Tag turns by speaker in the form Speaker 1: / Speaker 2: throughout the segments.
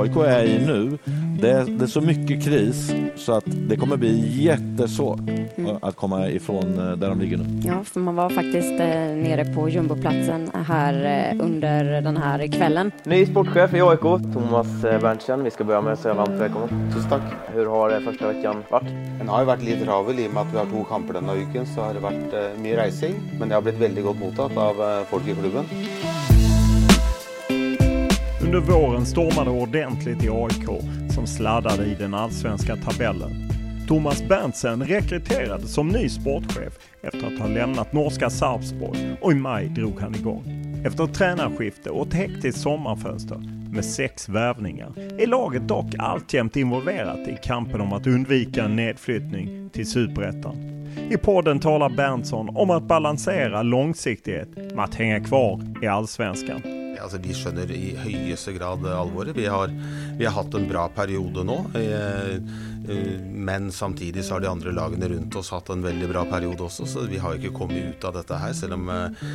Speaker 1: AIK är i nu, det är, det är så mycket kris så att det kommer bli jättesvårt
Speaker 2: Mm.
Speaker 1: att komma ifrån eh, där de ligger nu.
Speaker 2: Ja, för man var faktiskt eh, nere på jumboplatsen här eh, under den här kvällen.
Speaker 3: Ny sportchef i AIK, Thomas Berntsen. Vi ska börja med att säga varmt välkommen.
Speaker 4: Tusen takk.
Speaker 3: Hur har det första veckan varit?
Speaker 4: Den har jo vært litt travel i og med at vi har to kamper denne uken. Så har det vært mycket mye reising, men det har blitt veldig godt mottatt av folk i klubben.
Speaker 5: Under våren stormade ordentligt i AIK som sladdade i den allsvenska tabellen. Thomas Berntsen rekryterades som ny sportchef efter att ha lämnat norska Sarpsborg och i maj drog han igång. Efter ett tränarskifte och ett hektiskt sommarfönster med sex värvningar är laget dock alltjämt involverat i kampen om att undvika en nedflyttning till Superettan. I podden talar Berntsson om att balansera långsiktighet med att hänga kvar i Allsvenskan.
Speaker 6: Altså, de skjønner i høyeste grad alvoret. Vi har, vi har hatt en bra periode nå. Eh, eh, men samtidig så har de andre lagene rundt oss hatt en veldig bra periode også, så vi har ikke kommet ut av dette her. Selv om eh,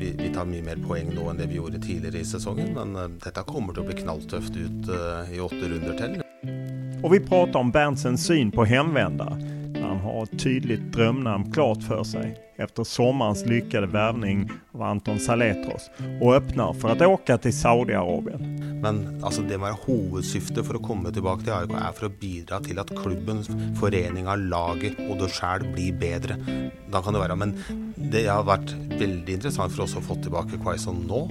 Speaker 6: vi, tar mye mer poeng nå enn det vi gjorde tidligere i sesongen. Men dette kommer til å bli knalltøft ut i åtte runder til.
Speaker 5: Og vi prater om Berntsens syn på hemvändare. Har ett tydligt drömnamn klart för sig efter sommarens lyckade värvning av Anton Saletros och öppnar för att åka till Saudiarabien.
Speaker 6: Men alltså, det må være hovedsyftet for å komme tilbake til AIK, er for å bidra til at klubben, foreninga, laget og du sjæl blir bedre. Da kan det være. Men det har vært veldig interessant for oss å få tilbake Quaison nå,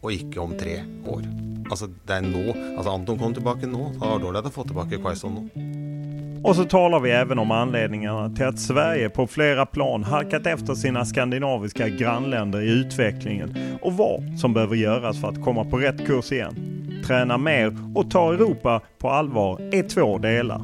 Speaker 6: og ikke om tre år. Altså, det er nå. Altså, Anton kom tilbake nå. Det var dårlig at jeg tilbake Quaison nå.
Speaker 5: Och så talar vi även om anledningarna till att Sverige på flera plan halkat efter sina skandinaviska grannländer i utvecklingen och vad som behöver göras för att komma på rätt kurs igen. Träna mer och ta Europa på allvar är två delar.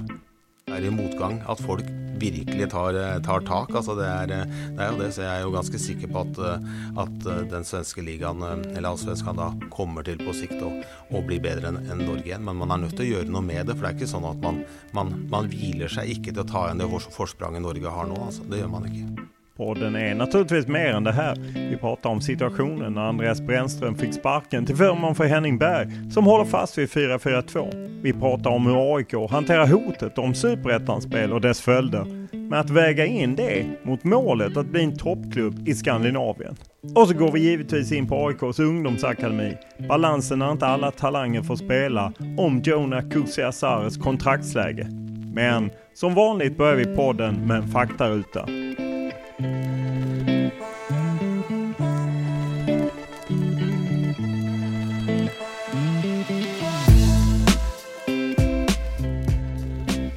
Speaker 6: Det är i motgang at folk virkelig tar, eh, tar tak. Altså det, er, eh, det er jo det, så jeg er jo ganske sikker på at, eh, at den svenske ligaen, eller allsvenskan, da kommer til på sikt å, å bli bedre enn en Norge igjen. Men man er nødt til å gjøre noe med det, for det er ikke sånn at man, man, man hviler seg ikke til å ta igjen det forspranget Norge har nå. Altså. Det gjør man ikke.
Speaker 5: Podden är naturligtvis mer än det här. Vi pratar om situationen när Andreas Brännström fick sparken till förmån för Henning Berg som håller fast vid 4-4-2. Vi pratar om hur AIK hanterar hotet om superettanspel och dess följder med att väga in det mot målet att bli en toppklubb i Skandinavien. Och så går vi givetvis in på AIKs ungdomsakademi. Balansen när inte alla talanger får spela om Jonah Kusiasares kontraktsläge. Men som vanligt börjar vi podden med en faktaruta.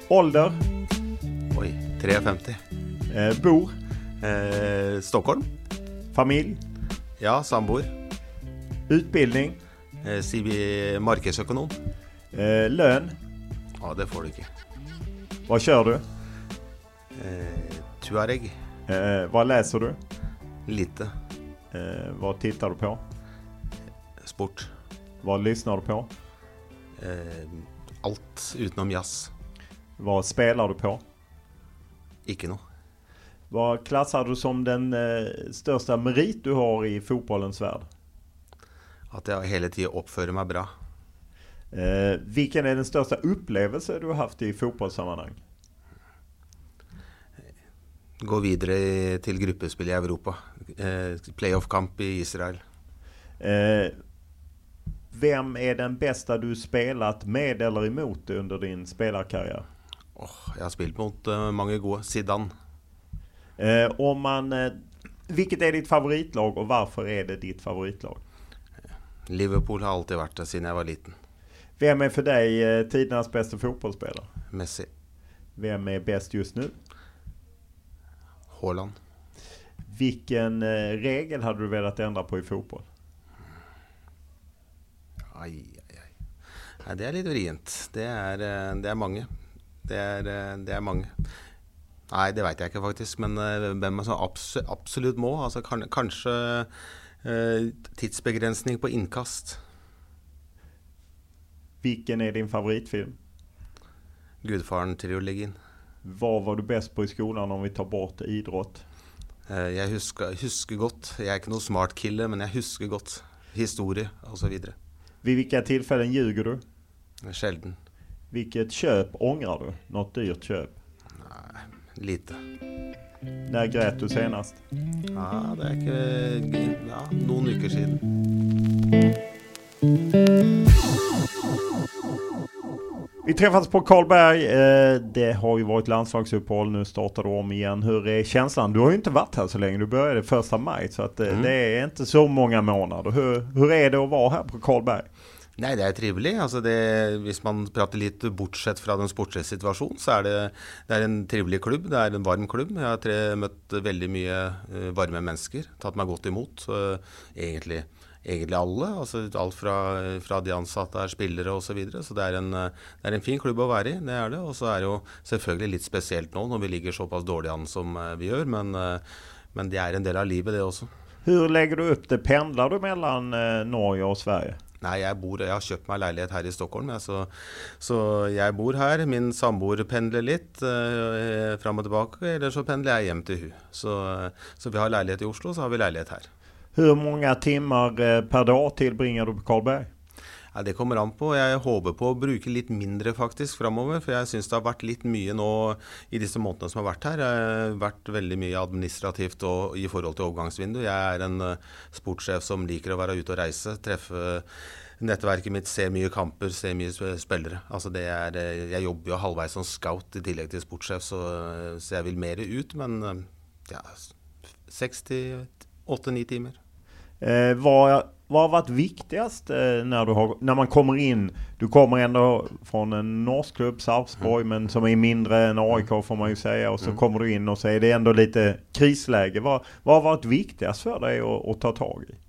Speaker 5: Ålder,
Speaker 6: Oi. 53.
Speaker 5: eh, bor,
Speaker 6: Eh, Stockholm?
Speaker 5: familj,
Speaker 6: Ja, samboer.
Speaker 5: utbildning,
Speaker 6: Eh, sier markedsøkonom?
Speaker 5: eh, lønn?
Speaker 6: Ja, det får du ikke.
Speaker 5: Hva kjører du?
Speaker 6: Eh, Tuareg?
Speaker 5: Eh, leser läser du?
Speaker 6: Lite.
Speaker 5: Eh, vad tittar du på?
Speaker 6: Sport.
Speaker 5: Hva lyssnar du på?
Speaker 6: eh, alt utenom jazz.
Speaker 5: Hva spiller du på?
Speaker 6: Ikke noe.
Speaker 5: Hva klasser du som den eh, største merit du har i fotballens verd?
Speaker 6: At jeg hele tida oppfører meg bra.
Speaker 5: Eh, hvilken er den største opplevelse du har hatt i fotballsammenheng?
Speaker 6: Gå videre til gruppespill i Europa. Eh, Playoff-kamp i Israel.
Speaker 5: Eh, hvem er den beste du spilt med eller imot under din spillerkarriere?
Speaker 6: Oh, jeg har spilt mot uh, mange gode. Zidane.
Speaker 5: Eh, man, eh, hvilket er ditt favorittlag, og hvorfor er det ditt favorittlag?
Speaker 6: Liverpool har alltid vært det siden jeg var liten.
Speaker 5: Hvem er for deg eh, tidenes beste fotballspiller?
Speaker 6: Messi.
Speaker 5: Hvem er best just nå?
Speaker 6: Haaland.
Speaker 5: Hvilken eh, regel hadde du villet endre på i fotball?
Speaker 6: Ai, ai, ai. Nei, det er litt vrient. Det er, det er mange. Det er, eh, det er mange. Nei, det veit jeg ikke faktisk. Men uh, hvem som abs absolutt må? Altså, kan, kanskje uh, tidsbegrensning på innkast.
Speaker 5: Hvilken er din favorittfilm?
Speaker 6: Gudfaren-triologien.
Speaker 5: Hva var du best på i skolen om vi tar bort idrett?
Speaker 6: Jeg husker, husker, godt. Jeg er ikke noe smart killer, men jeg husker godt. Historie osv.
Speaker 5: Ved hvilke tilfeller ljuger du?
Speaker 6: Sjelden.
Speaker 5: Hvilket köp ångrar du? Något dyrt köp?
Speaker 6: Nej, lite.
Speaker 5: Når grät du senast?
Speaker 6: Ja, det er ikke ja, noen uker siden.
Speaker 5: Vi träffades på Karlberg. Eh, det har ju varit landslagsuppehåll. Nu startar du om igen. Hur är känslan? Du har ju inte varit här så länge. Du började första maj. Så att, eh, mm. det er ikke så mange månader. Hur, hur är det å være her på Karlberg?
Speaker 6: Nei, det er trivelig. Altså det, hvis man prater litt bortsett fra den sportslige situasjonen, så er det, det er en trivelig klubb. Det er en varm klubb. Jeg har tre, møtt veldig mye uh, varme mennesker. Tatt meg godt imot. Egentlig, egentlig, alle. Altså alt fra, fra de ansatte er spillere osv. Så, videre. så det er, en, det er en fin klubb å være i. Det er det. Og så er det jo selvfølgelig litt spesielt nå når vi ligger såpass dårlig an som uh, vi gjør. Men, men det er en del av livet, det også.
Speaker 5: Hvordan legger du opp det? Pendler du mellom Norge og Sverige?
Speaker 6: Nei, jeg bor Jeg har kjøpt meg leilighet her i Stockholm, jeg, så, så, jeg bor her. Min samboer pendler litt eh, fram og tilbake, eller så pendler jeg hjem til hun. Så, så, vi har leilighet i Oslo, så har vi leilighet her.
Speaker 5: Hvor mange timer eh, per dag tilbringer du på Karlberg?
Speaker 6: Ja, det kommer an på. Jeg håper på å bruke litt mindre faktisk framover. For jeg syns det har vært litt mye nå i disse månedene som har vært her. Det har vært veldig mye administrativt og, i forhold til overgangsvindu. Jeg er en uh, sportssjef som liker å være ute og reise. Treffe nettverket mitt, se mye kamper, se mye spillere. Altså det er, eh, jeg jobber jo halvveis som scout i tillegg til sportssjef, så, så jeg vil mer ut. Men ja, seks til åtte-ni timer.
Speaker 5: Eh, hva, hva, har vært viktigast när, når, har, när man kommer inn? Du kommer enda fra en norsk klubb, Sarpsborg, mm. men som er mindre enn AIK, får man jo säga. Og så mm. kommer du inn og så er det enda litt krisläge. Hva, vad har vært viktigast for deg att, å ta tak i?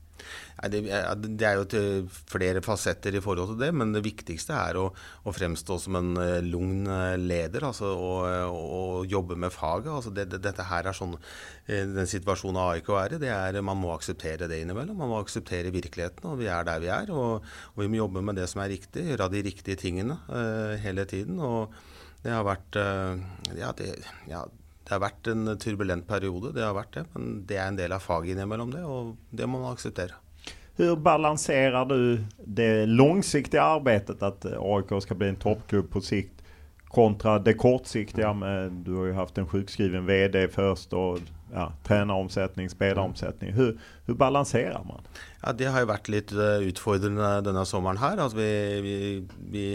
Speaker 6: Det, er jo flere fasetter i forhold til det, men det viktigste er å, å fremstå som en lung lugn eh, leder altså, og, og, jobbe med faget. Altså, det, det, dette her er sånn eh, Den situasjonen AIK er i, det er man må akseptere det innimellom. Man må akseptere virkeligheten, og vi er der vi er. Og, og vi må jobbe med det som er riktig, gjøre de riktige tingene uh, hele tiden. og det har vært uh, ja, det, ja, det har vært en turbulent periode, det har vært det. Men det er en del av faget innimellom det, og det må man akseptere.
Speaker 5: Hvordan balanserer du det långsiktiga arbetet at AIK skal bli en toppklubb på sikt kontra det kortsiktiga med, du har jo haft en sjukskriven VD først og ja, treneromsetning, spilleromsetning. Hur, hur balanserar man?
Speaker 6: Ja, det har jo vært litt eh, utfordrende denne sommeren her. Altså vi, vi, vi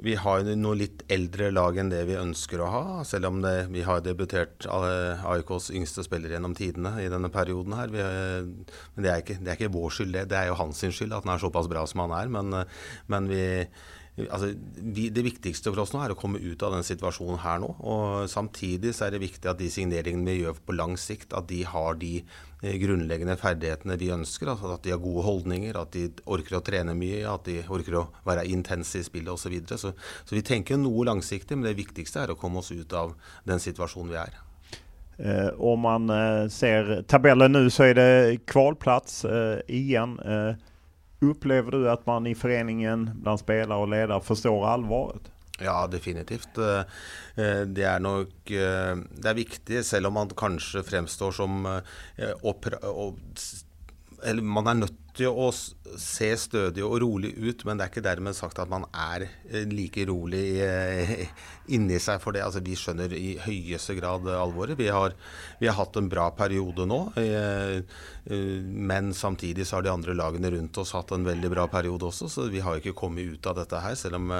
Speaker 6: vi har noe litt eldre lag enn det vi ønsker å ha, selv om det, vi har debutert AIKs yngste spiller gjennom tidene i denne perioden her. Vi, men det er, ikke, det er, ikke, vår skyld, det. Det er jo hans skyld at han er såpass bra som han er. Men, men vi, altså, vi, det viktigste for oss nå er å komme ut av den situasjonen her nå. og Samtidig så er det viktig at de signeringene vi gjør på lang sikt, at de har de eh, grunnleggende ferdighetene vi ønsker. Altså at de har gode holdninger, at de orker å trene mye, at de orker å være intense i spillet osv. Så, så Så vi tenker noe langsiktig, men det viktigste er å komme oss ut av den situasjonen vi er.
Speaker 5: Eh, om man eh, ser tabellen nå, så er det kvalplass eh, igjen. Eh, Upplever du att man i föreningen bland spelare och ledare förstår allvaret?
Speaker 6: Ja, definitivt. Eh, eh, det er nok eh, Det er viktig, selv om man kanskje fremstår som Eller man er nødt til å se stødig og rolig ut, men det er ikke dermed sagt at man er eh, like rolig eh, inni seg for det. Altså, vi skjønner i høyeste grad alvoret. Vi har, vi har hatt en bra periode nå, eh, men samtidig så har de andre lagene rundt oss hatt en veldig bra periode også, så vi har ikke kommet ut av dette her, selv om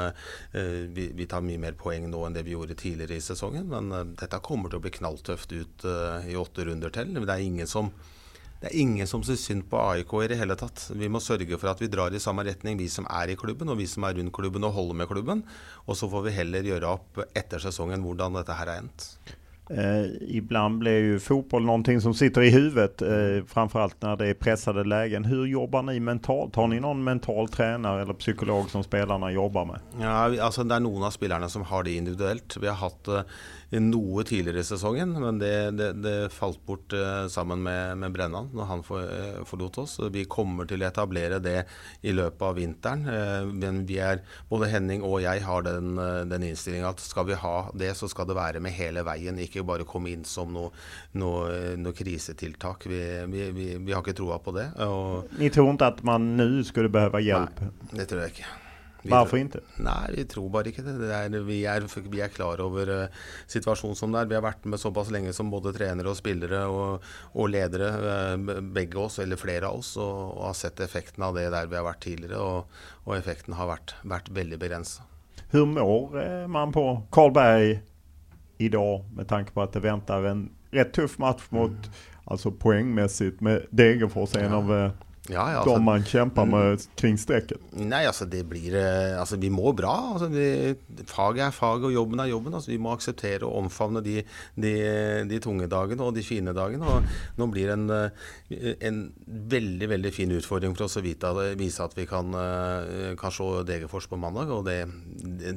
Speaker 6: vi, vi tar mye mer poeng nå enn det vi gjorde tidligere i sesongen. Men dette kommer til å bli knalltøft ut i åtte runder til. Det er ingen som det er ingen som syns synd på AIK i det hele tatt. Vi må sørge for at vi drar i samme retning, vi som er i klubben og vi som er rundt klubben og holder med klubben. Og så får vi heller gjøre opp etter sesongen hvordan dette her har endt.
Speaker 5: Eh, ibland blir ju fotboll någonting som sitter i huvudet, eh, framförallt när det är pressade lägen. Hur jobbar ni mentalt? Har ni någon mental tränare eller psykolog som spelarna jobbar med?
Speaker 6: Ja, altså Det er noen av spillerne som har det individuelt. Vi har hatt eh, noe tidligere i sesongen, men det, det, det falt bort uh, sammen med, med, Brennan når han for, uh, forlot oss. Vi kommer til å etablere det i løpet av vinteren. Uh, men vi er, både Henning og jeg har den, den innstillinga at skal vi ha det, så skal det være med hele veien. Ikke bare komme inn som noe, noe, noe krisetiltak. Vi, vi, vi, vi, har ikke troa på det.
Speaker 5: Og, Ni tror ikke at man nå skulle behøve hjelp?
Speaker 6: Nei, det tror jeg ikke.
Speaker 5: Hvorfor ikke?
Speaker 6: Nei, vi tror bare ikke det. det er, vi, er, vi, er, klar over uh, situasjonen som det er. Vi har vært med såpass lenge som både trenere og spillere og, og ledere, uh, begge oss, eller flere av oss, og, og, har sett effekten av det der vi har vært tidligere. Og, og effekten har vært, vært veldig begrensa.
Speaker 5: Hvordan mår eh, man på Karlberg i dag, med tanke på at det venter en rett tøff match mot, mm. altså poengmessig, med Degerfors, en ja. av ja, ja, altså, Dommeren man kjemper med mm. kring streken?
Speaker 6: Nei, altså det blir Altså vi må bra. Altså, det, faget er faget, og jobben er jobben. Altså, vi må akseptere og omfavne de, de, de, tunge dagene og de fine dagene. Og nå blir det en, eh, en veldig veldig fin utfordring for oss å vite, vise at vi kan, eh, kan se Degerfors på mandag. Og det,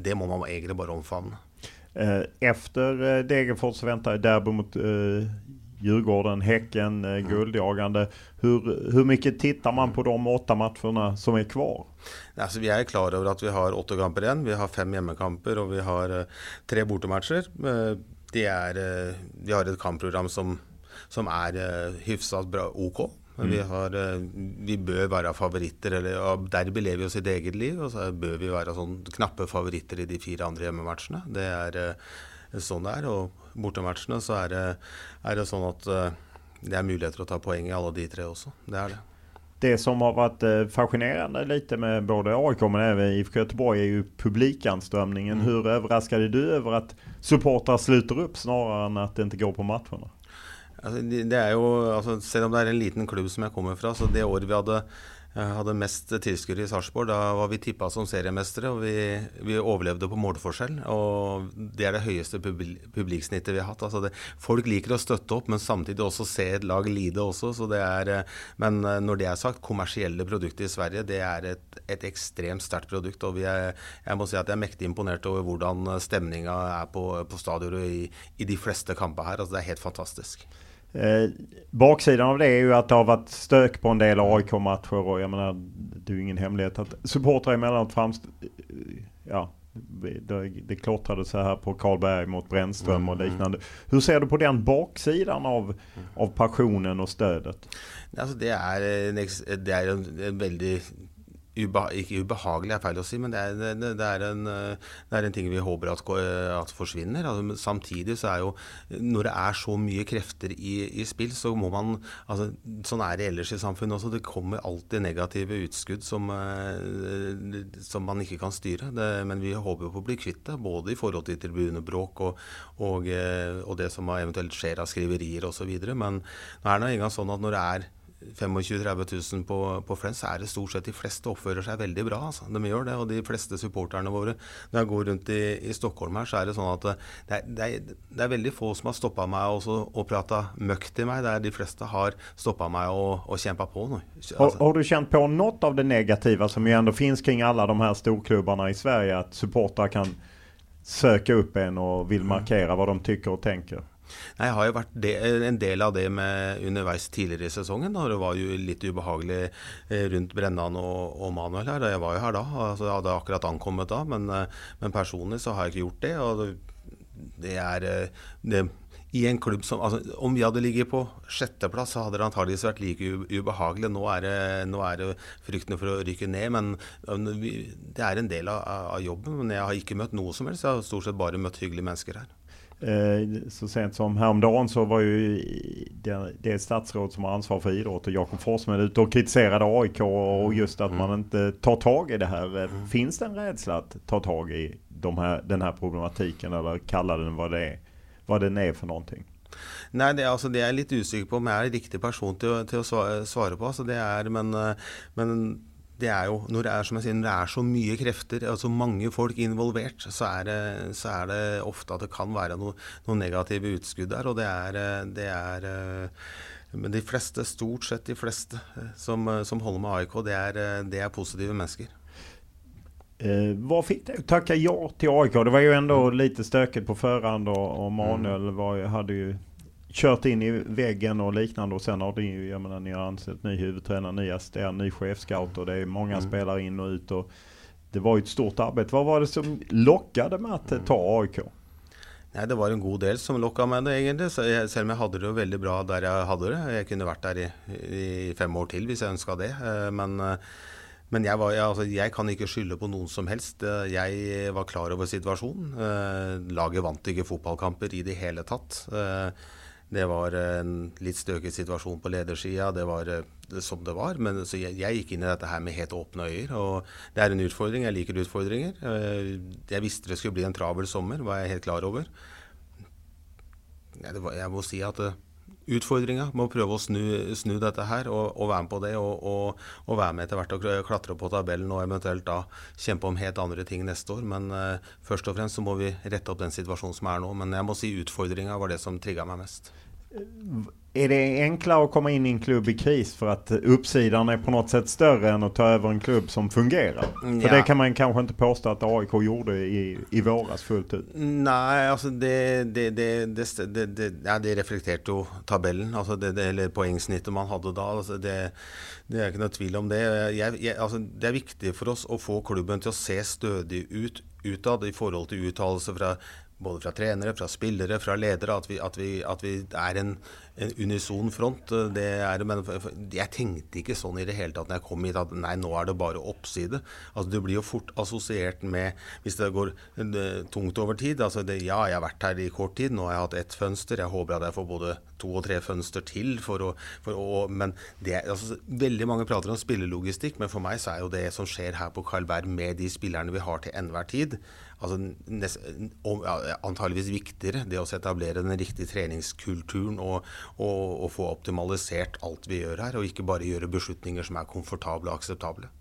Speaker 6: det må man egentlig bare omfavne.
Speaker 5: Efter Degerfors venter derby mot Djurgården, Häcken, eh, mm. guldjagande. Hur, hur mycket tittar man på de åtta matcherna som är kvar?
Speaker 6: Altså, vi er klar over at vi har åtte kamper igjen. Vi har fem hjemmekamper og vi har eh, tre bortematcher. Uh, det er, uh, vi har et kampprogram som, som er uh, hyfsat bra, OK. Mm. Vi, har, vi, bør være favoritter. eller Derby lever i sitt eget liv. og så bør vi være sånn knappe favoritter i de fire andre hjemmematchene. Det er sånn det er. Og bortematchene, så er det, er det sånn at uh, det er muligheter å ta poeng i alle de tre også. Det er det.
Speaker 5: Det som har vært uh, fascinerende litt med både AIK men også IFK Göteborg er jo publikanstrømningen. Mm. Hur överraskade du over at supportere slutter opp snarere enn at det ikke går på matcherna?
Speaker 6: Altså, det er jo, altså, selv om det er en liten klubb som jeg kommer fra, så det året vi hadde jeg hadde mest tilskuere i Sarpsborg. Da var vi tippa som seriemestere, og vi, vi, overlevde på målforskjell. Og det er det høyeste publiksnittet vi har hatt. Altså det, folk liker å støtte opp, men samtidig også se et lag lide også. Er, men eh, når det er sagt, kommersielle produkter i Sverige det er et, et ekstremt sterkt produkt. Og er, jeg må si at jeg er mektig imponert over hvordan stemninga er på, på stadionet i, i, de fleste kamper her. Altså det er helt fantastisk.
Speaker 5: Eh, baksidan av det är ju att det har varit stök på en del AIK-matcher och jag menar, det är ju ingen hemlighet att supportrar emellanåt framst... Ja, det, det klottrade så här på Karlberg mot Brännström och mm, mm. liknande. Hur ser du på den baksidan av, av passionen och stödet?
Speaker 6: Alltså det är en, det är en, en väldigt Ubeha ikke ubehagelig er feil å si, men det er, det, det, er en, det er, en, ting vi håper at, at forsvinner. Altså, samtidig så er jo Når det er så mye krefter i, i spill, så må man altså, Sånn er det ellers i samfunnet også. Det kommer alltid negative utskudd som, eh, som man ikke kan styre. men vi håper på å bli kvitt det, både i forhold til tribunebråk og, og, eh, og det som eventuelt skjer av skriverier osv. Men nå er det engang sånn at når det er 25 000-30 000 på, på Friends, så er det stort sett de fleste oppfører seg veldig bra. Altså. De gjør det. Og de fleste supporterne våre Når jeg går rundt i, i Stockholm her, så er det sånn at eh, det er, det er, det er veldig få som har stoppa meg også, og prata møkk til meg. Det er de fleste har stoppa meg og, og kjempa på. Nå.
Speaker 5: Altså. Har, har, du kjent på noe av det negative som jo ändå finnes kring alle de her storklubbene i Sverige? At supportere kan søke opp en og vil markere hva de tykker og tenker?
Speaker 6: Nei, Jeg har jo vært de, en del av det med underveis tidligere i sesongen. Da. Det var jo litt ubehagelig eh, rundt Brennan og, og Manuel her. Jeg var jo her da. altså Jeg hadde akkurat ankommet da, men, eh, men, personlig så har jeg ikke gjort det. og det, er det, i en klubb som altså, Om vi hadde ligget på sjetteplass, så hadde det antageligvis vært like ubehagelig. Nå er det, det fryktene for å rykke ned, men det er en del av, av, jobben. Men jeg har ikke møtt noe som helst. Jeg har stort sett bare møtt hyggelige mennesker her.
Speaker 5: Eh, så sent som häromdagen så var ju det, det statsråd som har ansvar för idrott och Jakob Forssmed ute och kritiserade AIK och just att man inte tar tag i det här. Finns det en rädsla att ta tag i de här, den här problematiken eller kalla den vad, det är, vad den är för någonting?
Speaker 6: Nei, det, altså, det er jeg litt usikker på om jeg er riktig person til, til å svare på. Altså, det er, men, men det er jo, når det er, som jeg sier, når det er så mye krefter, altså mange folk involvert, så er det, så er det ofte at det kan være noe, noe negative utskudd der. Og det er, det er, Men de fleste, stort sett de fleste som, som holder med AIK, det er, det er positive mennesker.
Speaker 5: Eh, vad fick dig tacka ja till AIK? Det var ju ändå lite stökigt på förhand och Manuel var, hade ju kört in i väggen och liknande och sen har det ju, jag menar ni har ansett ny huvudtränare, ny assistent, ny chefscout och det är många mm. spelare in och ut och det var ju ett stort arbete. Vad var det som lockade med att mm. ta AIK?
Speaker 6: Nei, Det var en god del som lokka meg det, egentlig. Jeg, selv om jeg hadde det jo veldig bra der jeg hadde det. Jeg kunne vært der i, i fem år til hvis jeg ønska det. Eh, men, eh, men jeg, var, jeg, altså, jeg, kan ikke skylde på noen som helst. Eh, jeg var klar over situasjonen. Laget vant ikke fotballkamper i det hele tatt. Det var en litt støke situasjon på ledersida. Det var eh, som det var. Men så jeg, jeg, gikk inn i dette her med helt åpne øyer. Og det er en utfordring. Jeg liker utfordringer. Eh, jeg visste det skulle bli en travel sommer, var jeg helt klar over. Var, jeg må si at utfordringa med må prøve å snu, snu dette her og, og, være med på det. Og, og, og være med etter hvert og klatre på tabellen og eventuelt da kjempe om helt andre ting neste år. Men uh, først og fremst så må vi rette opp den situasjonen som er nå. Men jeg må si utfordringa var det som trigga meg mest.
Speaker 5: Är det enklare att komma in i en klubb i kris för att uppsidan är på något sätt större än att ta över en klubb som fungerar? Ja. För det kan man kanske inte påstå att AIK gjorde i, i våras fullt ut.
Speaker 6: Nej, alltså det, det, det, det, det, ja, det reflekterte jo tabellen, altså det, det, eller poengsnittet man hadde da. Altså det, det er ikke noe tvil om det. Jeg, jeg, altså det er viktig for oss å få klubben til å se stødig ut utad i forhold til uttalelser fra både fra trenere, fra spillere, fra ledere, at vi, at vi, at vi er en, en, unison front. Det er, men jeg tenkte ikke sånn i det hele tatt når jeg kom hit at nei, nå er det bare oppside. Altså, Du blir jo fort assosiert med, hvis det går det, tungt over tid altså det, Ja, jeg har vært her i kort tid, nå har jeg hatt ett fønster. Jeg håper at jeg får både to og tre fønster til. For å, for å, men det, altså, Veldig mange prater om spillelogistikk, men for meg så er jo det som skjer her på Carl Berg med de spillerne vi har til enhver tid, altså, nest, om, ja, antageligvis viktigere. Det å etablere den riktige treningskulturen og, og, og, få optimalisert alt vi gjør her, og ikke bare gjøre beslutninger som er komfortable og akseptable.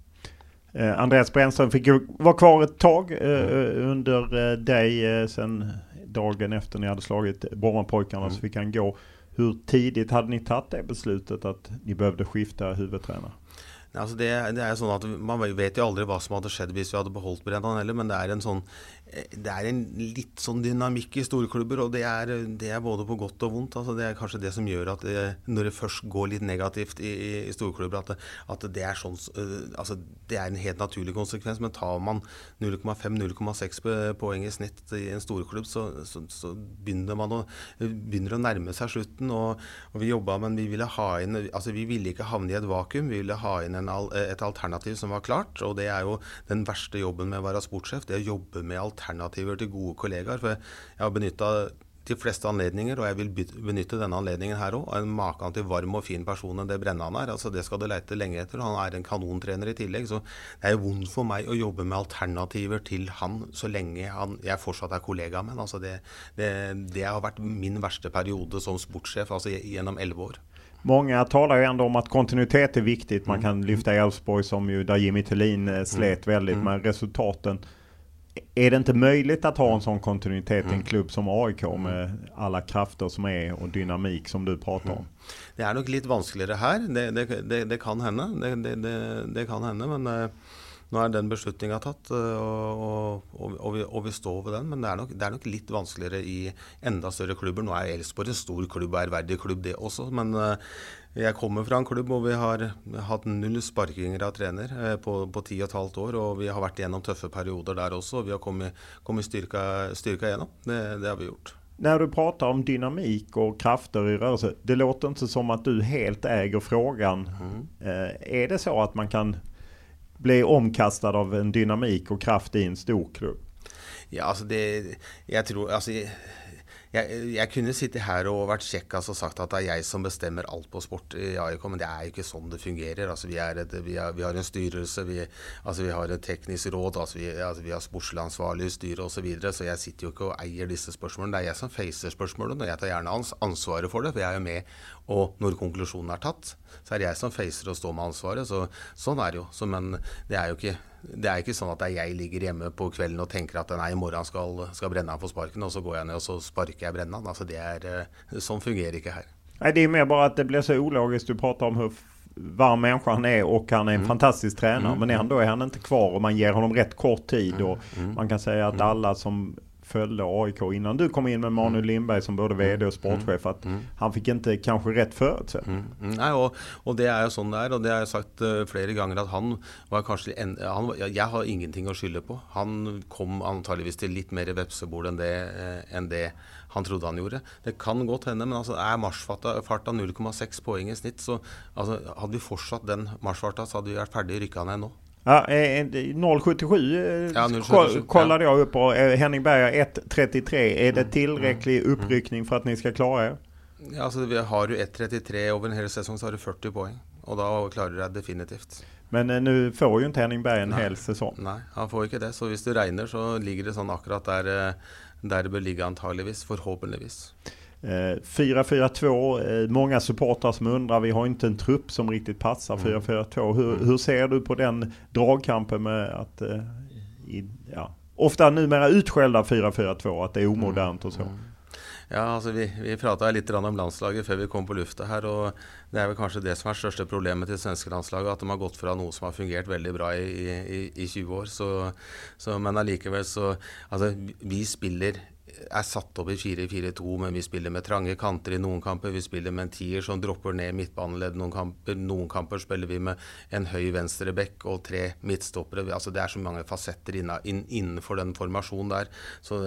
Speaker 5: Eh, Andreas Brännström fick ju vara kvar ett tag eh, mm. under eh, dig eh, sen dagen efter ni hade slagit Brommapojkarna mm. så fick han gå. Hur tidigt hade ni tagit det beslutet att ni behövde skifta huvudtränare?
Speaker 6: Altså det, det, er sånn at Man vet jo aldri hva som hadde skjedd hvis vi hadde beholdt Brennan heller, men det er en sånn det er en litt sånn dynamikk i storklubber, og det er, det er, både på godt og vondt. Altså det er kanskje det som gjør at det, når det først går litt negativt i, i storklubber, at, det, at det, er sånn, altså det er en helt naturlig konsekvens. Men tar man 0,5-0,6 poeng i snitt i en storklubb, så, så, så begynner man å, begynner å, nærme seg slutten. Og, og vi jobba, men vi ville ha inn altså vi ville ikke havne i et vakuum. Vi ville ha inn en, et alternativ som var klart, og det er jo den verste jobben med å være sportssjef. Det å jobbe med alternativ alternativer til gode kollegaer. For jeg har benytta de fleste anledninger, og jeg vil benytte denne anledningen her òg. En maken til varm og fin person enn det Brennan er. altså Det skal du leite lenge etter. Han er en kanontrener i tillegg. Så det er vondt for meg å jobbe med alternativer til han så lenge han, jeg fortsatt er kollega med ham. Altså det, det, det, har vært min verste periode som sportssjef altså gjennom elleve år.
Speaker 5: Många talar ju ändå om att kontinuitet är viktigt. Man mm. kan lyfta Elfsborg som ju där Jimmy Tillin eh, slet veldig, väldigt mm. med resultaten. Är det inte möjligt att ha en sån kontinuitet i en mm. klubb som AIK med alla krafter som är og dynamik som du prater om? Mm.
Speaker 6: Det er nok litt vanskeligere her. Det, det, det, det kan hende. Det, kan hende, men uh, nå er den beslutninga tatt. Og, og, og, vi, og vi står ved den. Men det er, nok, det er nok litt vanskeligere i enda større klubber. Nå er Elfsborg en stor klubb og ærverdig klubb, det også. Men uh, jeg kommer fra en klubb hvor vi har hatt null sparkinger av trener uh, på, på ti og et halvt år. Og vi har vært gjennom tøffe perioder der også. Og vi har kommet, kommet styrka, styrka gjennom. Det, det har vi gjort.
Speaker 5: Når du prater om dynamik og krafter i rørelse, det låter ikke som at du helt eier frågan. Mm. Er det så at man kan bli omkastet av en dynamik og kraft i en stor klubb?
Speaker 6: Ja, altså det Jeg tror Altså jeg, jeg, kunne sitte her og vært kjekkas og sagt at det er jeg som bestemmer alt på sport i AIK, men det er jo ikke sånn det fungerer. Altså, vi, et, vi, er, vi, har en styrelse, vi, altså, vi har et teknisk råd, altså, vi, altså, vi har sportslig ansvarlig i osv. Så, videre, så jeg sitter jo ikke og eier disse spørsmålene. Det er jeg som facer spørsmålene, og jeg tar gjerne ansvaret for det. For jeg er jo med, og når konklusjonen er tatt, så er det jeg som facer og står med ansvaret. Så, sånn er det jo. Så, men det er jo ikke det er ikke sånn at jeg ligger hjemme på kvelden og tenker at nei, i morgen skal, skal Brennan få sparken, og så går jeg ned og så sparker jeg Brennan. Altså, det er, eh, sånn fungerer ikke her.
Speaker 5: Nei, Det er mer bare at det blir så ulogisk. Du prater om hvor varm människa han är och han är en mm. fantastisk tränare. Mm. Men ändå är han inte kvar och man ger honom rätt kort tid. Och mm. Man kan säga att alle alla som följde AIK innan du kom in med Manuel mm. Lindberg som både VD og sportchef, mm. han fikk ikke kanskje rett förutsättningar.
Speaker 6: Mm. Nei, og, og, det er jo sånn det er, og det har jeg sagt uh, flere ganger at han var kanskje en, han, Jeg har ingenting å skylde på. Han kom antageligvis til litt mer vepsebol enn det, uh, enn det han trodde han gjorde. Det kan godt hende, men altså, er marsjfart 0,6 poeng i snitt, så altså, hadde vi fortsatt den marsjfarta, så hadde vi vært ferdig rykka ned nå.
Speaker 5: Ja, 0,77 eh, eh, ja, kollade jag upp. Eh, Henning Berger 1,33. Är det mm. tillräcklig mm. uppryckning för att ni ska klara er?
Speaker 6: Ja, altså, vi har du 1,33 over en hel sesong, så har du 40 poeng. Og da klarer du deg definitivt.
Speaker 5: Men eh, nå får jo ikke Henning Berg en hel sesong.
Speaker 6: Nei, han får ikke det. Så hvis du regner, så ligger det sånn akkurat der, der det bør ligge antageligvis. Forhåpentligvis.
Speaker 5: 4-4-2, eh, många supportrar som undrar, vi har inte en trupp som riktigt passar 4-4-2. Hur, mm. hur, ser du på den dragkampen med att, eh, i, ja, ofta numera utskällda 4-4-2, at det er omodernt och så? Mm.
Speaker 6: Ja, altså Vi, vi prata litt om landslaget før vi kom på lufta her. og Det er vel kanskje det som er største problemet til svenske landslaget. At de har gått fra noe som har fungert veldig bra i, i, i 20 år. Så, så, men allikevel så Altså, vi spiller er satt opp i 4-4-2, men vi spiller med trange kanter i noen kamper. Vi spiller med en tier som dropper ned midtbaneledd noen kamper. Noen kamper spiller vi med en høy venstre bekk og tre midtstoppere. Altså, det er så mange fasetter innenfor den formasjonen der. Så,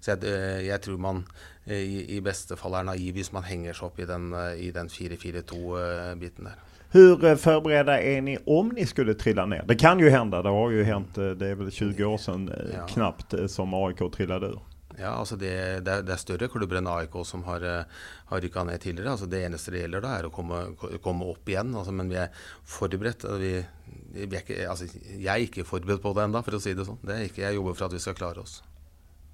Speaker 6: så jeg, jeg, tror man i, i, beste fall er naiv hvis man henger seg opp i den, den 4-4-2-biten der.
Speaker 5: Hur förberedda är ni om ni skulle trilla ner? Det kan ju hända, det har ju hänt, det är väl 20 år sedan ja. knappt som AIK trillade ur.
Speaker 6: Ja, altså det, det, er, det, er, større klubber enn AIK som har, eh, har rykka ned tidligere. Altså det eneste det gjelder da, er å komme, komme opp igjen. Altså, men vi er forberedt. Vi, vi er ikke, altså, jeg er ikke forberedt på det ennå, for å si det sånn. Det er ikke, jeg jobber for at vi skal klare oss.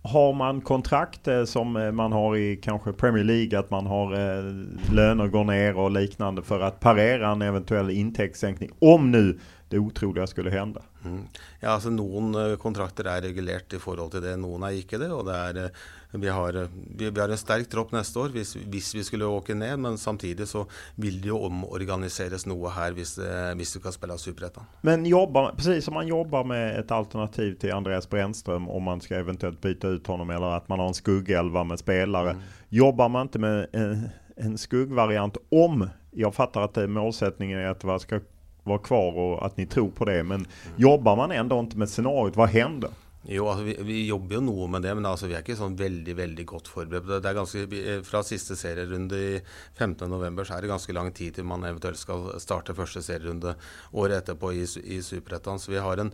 Speaker 5: Har man kontrakt eh, som eh, man har i kanskje Premier League, at man har eh, löner går ned og liknande for å parere en eventuell inntektssenkning? Om nu det utroliga skulle hende. Mm.
Speaker 6: Ja, altså Noen kontrakter er regulert i forhold til det, noen er ikke det. og det er vi har, vi, vi har, en sterk tropp neste år hvis, hvis, vi skulle åke ned, men samtidig så vil det jo omorganiseres noe her hvis, hvis du kan spille Superettan.
Speaker 5: Men jobber, precis som man jobber med et alternativ til Andreas Brännström om man skal eventuelt bytte ut honom eller at man har en skuggelva med spelare. Mm. Jobbar man ikke med en, en skuggvariant om, jeg fatter at målsättningen er at det skal være kvar og at ni tror på det, men jobbar man ändå inte med scenariot, hva hender?
Speaker 6: Jo, altså, vi, vi, jobber jo noe med det, men altså, vi er ikke sånn veldig veldig godt forberedt. Det er ganske, eh, Fra siste serierunde i 15.11 så er det ganske lang tid til man eventuelt skal starte første serierunde året etterpå i, i Superettan. Så vi har en,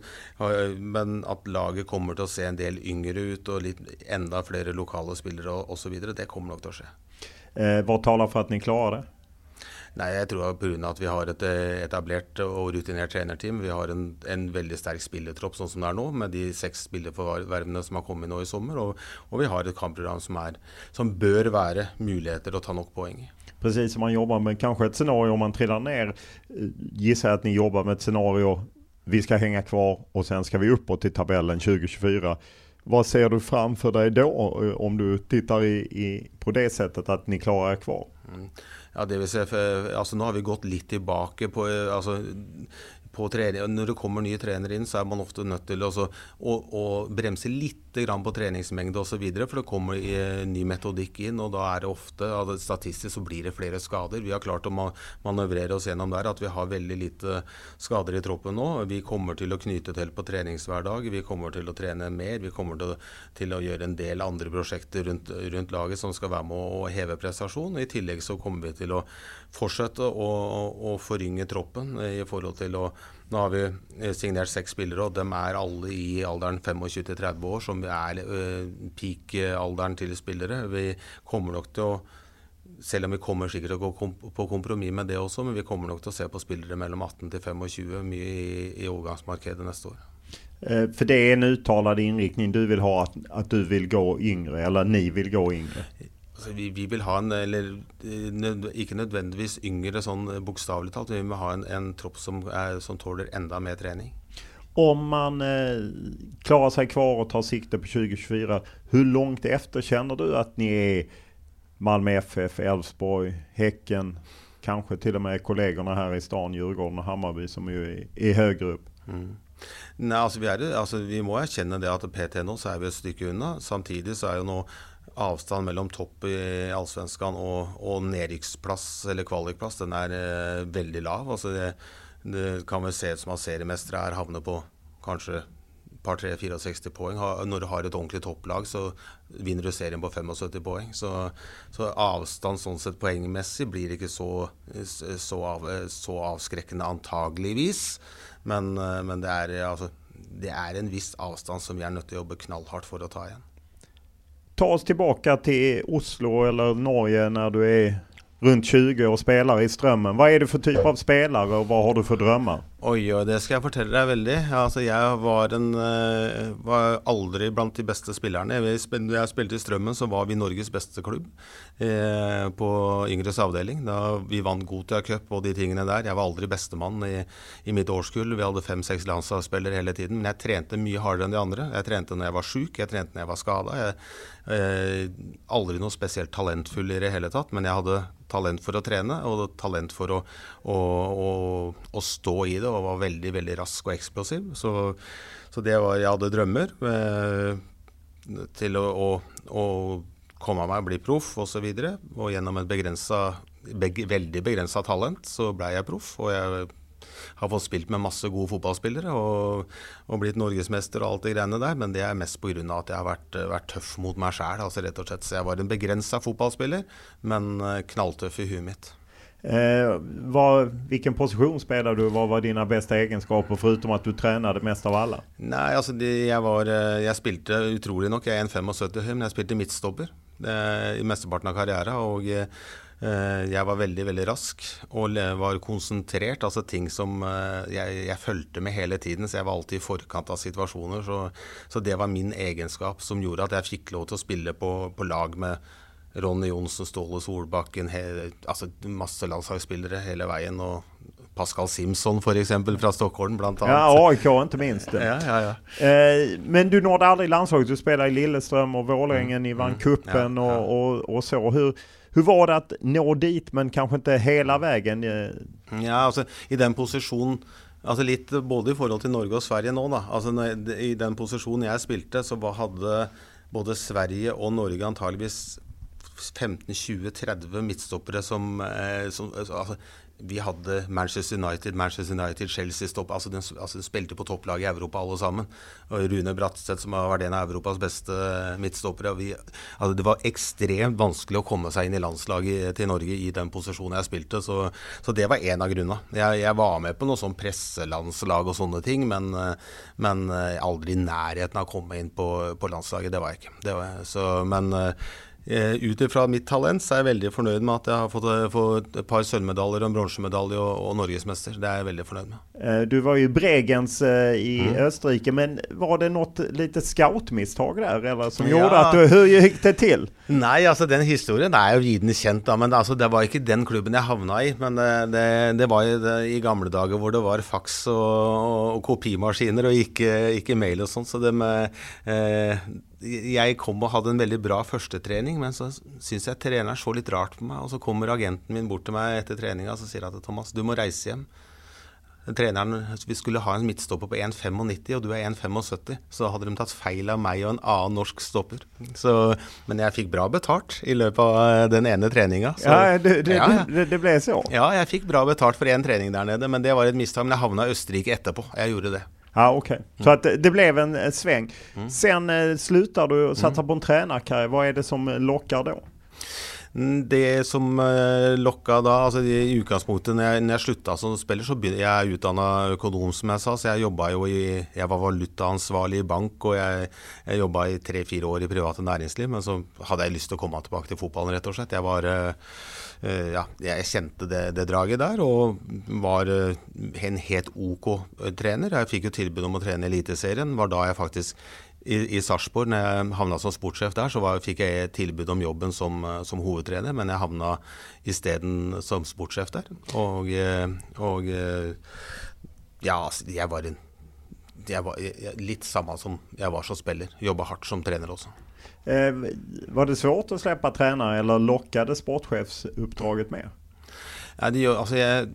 Speaker 6: men at laget kommer til å se en del yngre ut og litt, enda flere lokale spillere osv., det kommer nok til å skje.
Speaker 5: Eh, hva taler for at dere klarer det?
Speaker 6: Nei, jeg tror pga. at vi har et eh, etablert og rutinert trenerteam. Vi har en, en veldig sterk spillertropp sånn som det er nå, med de seks spillerforvervene som har kommet nå i sommer. Og, og vi har et kampprogram som, er, som bør være muligheter å ta nok poeng i.
Speaker 5: Precis som man jobber med kanskje et scenario om man triller ned. Gissar jeg at ni jobber med et scenario vi skal henge kvar og sen skal vi uppåt til tabellen 2024. Hva ser du framfor deg da, om du tittar i, i, på det settet at ni klarer er kvar? Mm.
Speaker 6: Ja, det vil si, for, altså Nå har vi gått litt tilbake på altså, på trening, Når det kommer nye trenere inn, så er man ofte nødt til å, å, å bremse litt på treningsmengde osv. For det kommer i, ny metodikk inn, og da er det ofte Statistisk så blir det flere skader. Vi har klart å manøvrere oss gjennom der at vi har veldig lite skader i troppen nå. Vi kommer til å knyte til på treningshverdag. Vi kommer til å trene mer. Vi kommer til, til å gjøre en del andre prosjekter rundt, rundt, laget som skal være med å heve prestasjon. I tillegg så kommer vi til å fortsette å, å forynge troppen i forhold til å nå har vi eh, signert seks spillere, og de er alle i alderen 25-30 år, som er uh, peak-alderen til spillere. Vi kommer nok til å selv om vi kommer sikkert til å gå på kompromiss med det også, men vi kommer nok til å se på spillere mellom 18 til 25 mye i, i overgangsmarkedet neste år.
Speaker 5: Eh, for det er en uttalt innriktning du vil ha, at, at, du vil gå yngre, eller ni vil gå yngre?
Speaker 6: Altså, vi, vi, vil ha en, eller nød, ikke nødvendigvis yngre sånn bokstavelig talt, men vi vil ha en, en tropp som, er, som, tåler enda mer trening.
Speaker 5: Om man eh, klarer seg kvar og tar sikte på 2024, hvor langt etter kjenner du at ni er Malmö FF, Elfsborg, Hekken, kanskje til og med kollegene her i stan, Djurgården og Hammarby, som jo er, i høyere opp? Mm.
Speaker 6: Nei, altså vi, er, altså vi, må erkjenne det at PT nå så er vi et stykke unna. Samtidig så er jo nå avstand mellom topp i Allsvenskan og, og nedrykksplass eller kvalikplass, den er eh, veldig lav. Altså det, det, kan vel se ut som at seriemestere her havner på kanskje par 3-64 poeng. Når du har et ordentlig topplag, så vinner du serien på 75 poeng. Så, så avstand sånn sett poengmessig blir ikke så, så, av, så avskrekkende antageligvis. Men, eh, men det, er, altså, det er en viss avstand som vi er nødt til å jobbe knallhardt for å ta igjen
Speaker 5: ta oss tilbake til Oslo eller Norge når du er rundt 20 og spiller i Strømmen. Hva er det for type av spiller, og hva har du for drømmer?
Speaker 6: Oi, oi, det skal jeg fortelle deg veldig. Altså, jeg var, en, uh, var, aldri blant de beste spillerne. Da jeg spilte i Strømmen, så var vi Norges beste klubb eh, på yngres avdeling. Da vi vant Gotia Cup og de tingene der. Jeg var aldri bestemann i, i mitt årskull. Vi hadde fem-seks landslagsspillere hele tiden. Men jeg trente mye hardere enn de andre. Jeg trente når jeg var sjuk, jeg trente når jeg var skada. Eh, aldri noe spesielt talentfull i det hele tatt, men jeg hadde talent for å trene og talent for å, å, å, å stå i det og var veldig veldig rask og eksplosiv. Så, så det var, jeg hadde drømmer eh, til å, komme meg, og bli proff osv. Og, så og gjennom et begrensa, beg, veldig begrensa talent så ble jeg proff. og jeg har fått spilt med masse gode fotballspillere og, og blitt norgesmester og alt det greiene der, men det er mest pga. at jeg har vært, vært, tøff mot meg sjæl. Altså rett og slett. Så jeg var en begrensa fotballspiller, men eh, knalltøff i huet mitt.
Speaker 5: Eh, var, hvilken posisjon spelade du? Hva var dine beste egenskaper, foruten at du trente mest av alle?
Speaker 6: Nei, altså de, jeg, var, eh, jeg spilte utrolig nok, jeg er 1,75 høy, men jeg spilte midtstopper eh, i mesteparten av karrieren. Og jeg var veldig, veldig rask og var konsentrert. Altså ting som eh, jeg, jeg fulgte med hele tiden, så jeg var alltid i forkant av situasjoner. Så, så det var min egenskap som gjorde at jeg fikk lov til å spille på, på lag med Ronny Johnsen, Ståle Solbakken, he, altså masse landslagsspillere hele veien. og Pascal Simpson f.eks. fra Stockholm, annet.
Speaker 5: Ja, AIK ikke minst.
Speaker 6: Ja, ja, ja.
Speaker 5: Eh, men du nådde aldri landslaget. Du spilte i Lillestrøm og Vålerengen, mm. vant cupen mm. og, og, og, så. Hvor, hvor var det att nå dit, men kanskje ikke hele veien?
Speaker 6: Ja, altså i den posisjonen Altså litt både i forhold til Norge og Sverige nå, da. Altså I den posisjonen jeg spilte, så hadde både Sverige og Norge antageligvis 15-20-30 midtstoppere som, eh, som altså, vi hadde Manchester United, Manchester United, Chelsea stopp, altså de, altså den spilte på topplaget i Europa alle sammen. Og Rune Bratseth som har vært en av Europas beste midtstoppere. Vi, altså det var ekstremt vanskelig å komme seg inn i landslaget til Norge i den posisjonen jeg spilte. Så, så det var en av grunnene. Jeg, jeg, var med på noe sånn presselandslag og sånne ting, men, men aldri i nærheten av å komme inn på, på landslaget. Det var jeg ikke. Var, så, men Eh, ut ifra mitt talent så er jeg veldig fornøyd med at jeg har fått, eh, fått et par sølvmedaljer og en bronsemedalje og, og norgesmester. Det er jeg veldig fornøyd med.
Speaker 5: Eh, du var jo Bregens i mm. Østerrike, men var det noe lite scoutmistak der eller, som ja. gjorde at du Hvordan gikk det til?
Speaker 6: Nei, altså den historien er jo viden kjent, da, men altså, det var ikke den klubben jeg havna i. Men det, det, det var i, det, i, gamle dager hvor det var faks og, og, og kopimaskiner og ikke, ikke mail og sånn. Så det med eh, jeg kom og hadde en veldig bra førstetrening, men så syns jeg treneren så litt rart på meg. Og så kommer agenten min bort til meg etter treninga og sier at Thomas, du må reise hjem. treneren Vi skulle ha en midtstopper på 1,95, og du er 1,75. Så hadde de tatt feil av meg og en annen norsk stopper. Så, men jeg fikk bra betalt i løpet av eh, den ene treninga.
Speaker 5: Ja, det, det, ja, det, det, ble så?
Speaker 6: Ja, jeg fikk bra betalt for én trening der nede. Men det var et mistak. Men jeg havna i Østerrike etterpå. Jeg gjorde det.
Speaker 5: Ja, okej. Okay. Så att det blev en sväng. Mm. Sen eh, slutar du satsa mm. på en tränarkarriär. Vad är det som lockar då?
Speaker 6: Det som uh, lokka da altså I utgangspunktet når jeg, når jeg slutta som spiller, så begynte jeg utdanna økonom, som jeg sa. Så jeg jobba jo i Jeg var valutaansvarlig i bank, og jeg, jeg jobba i tre-fire år i private næringsliv. Men så hadde jeg lyst til å komme tilbake til fotballen, rett og slett. Jeg var uh, ja, jeg kjente det, det, draget der, og var en helt OK trener. Jeg fikk jo tilbud om å trene Eliteserien. Var da jeg faktisk i, i Sarpsborg, når jeg havna som sportssjef der, så var, fikk jeg tilbud om jobben som, som hovedtrener, men jeg havna isteden som sportssjef der. Og, og ja, altså, jeg var, en, jeg var litt samme som jeg var som spiller. Jobba hardt som trener også.
Speaker 5: Eh, var det svårt å slippe trener, eller lokket sportssjefsuppdraget med?
Speaker 6: Ja, de, altså jeg,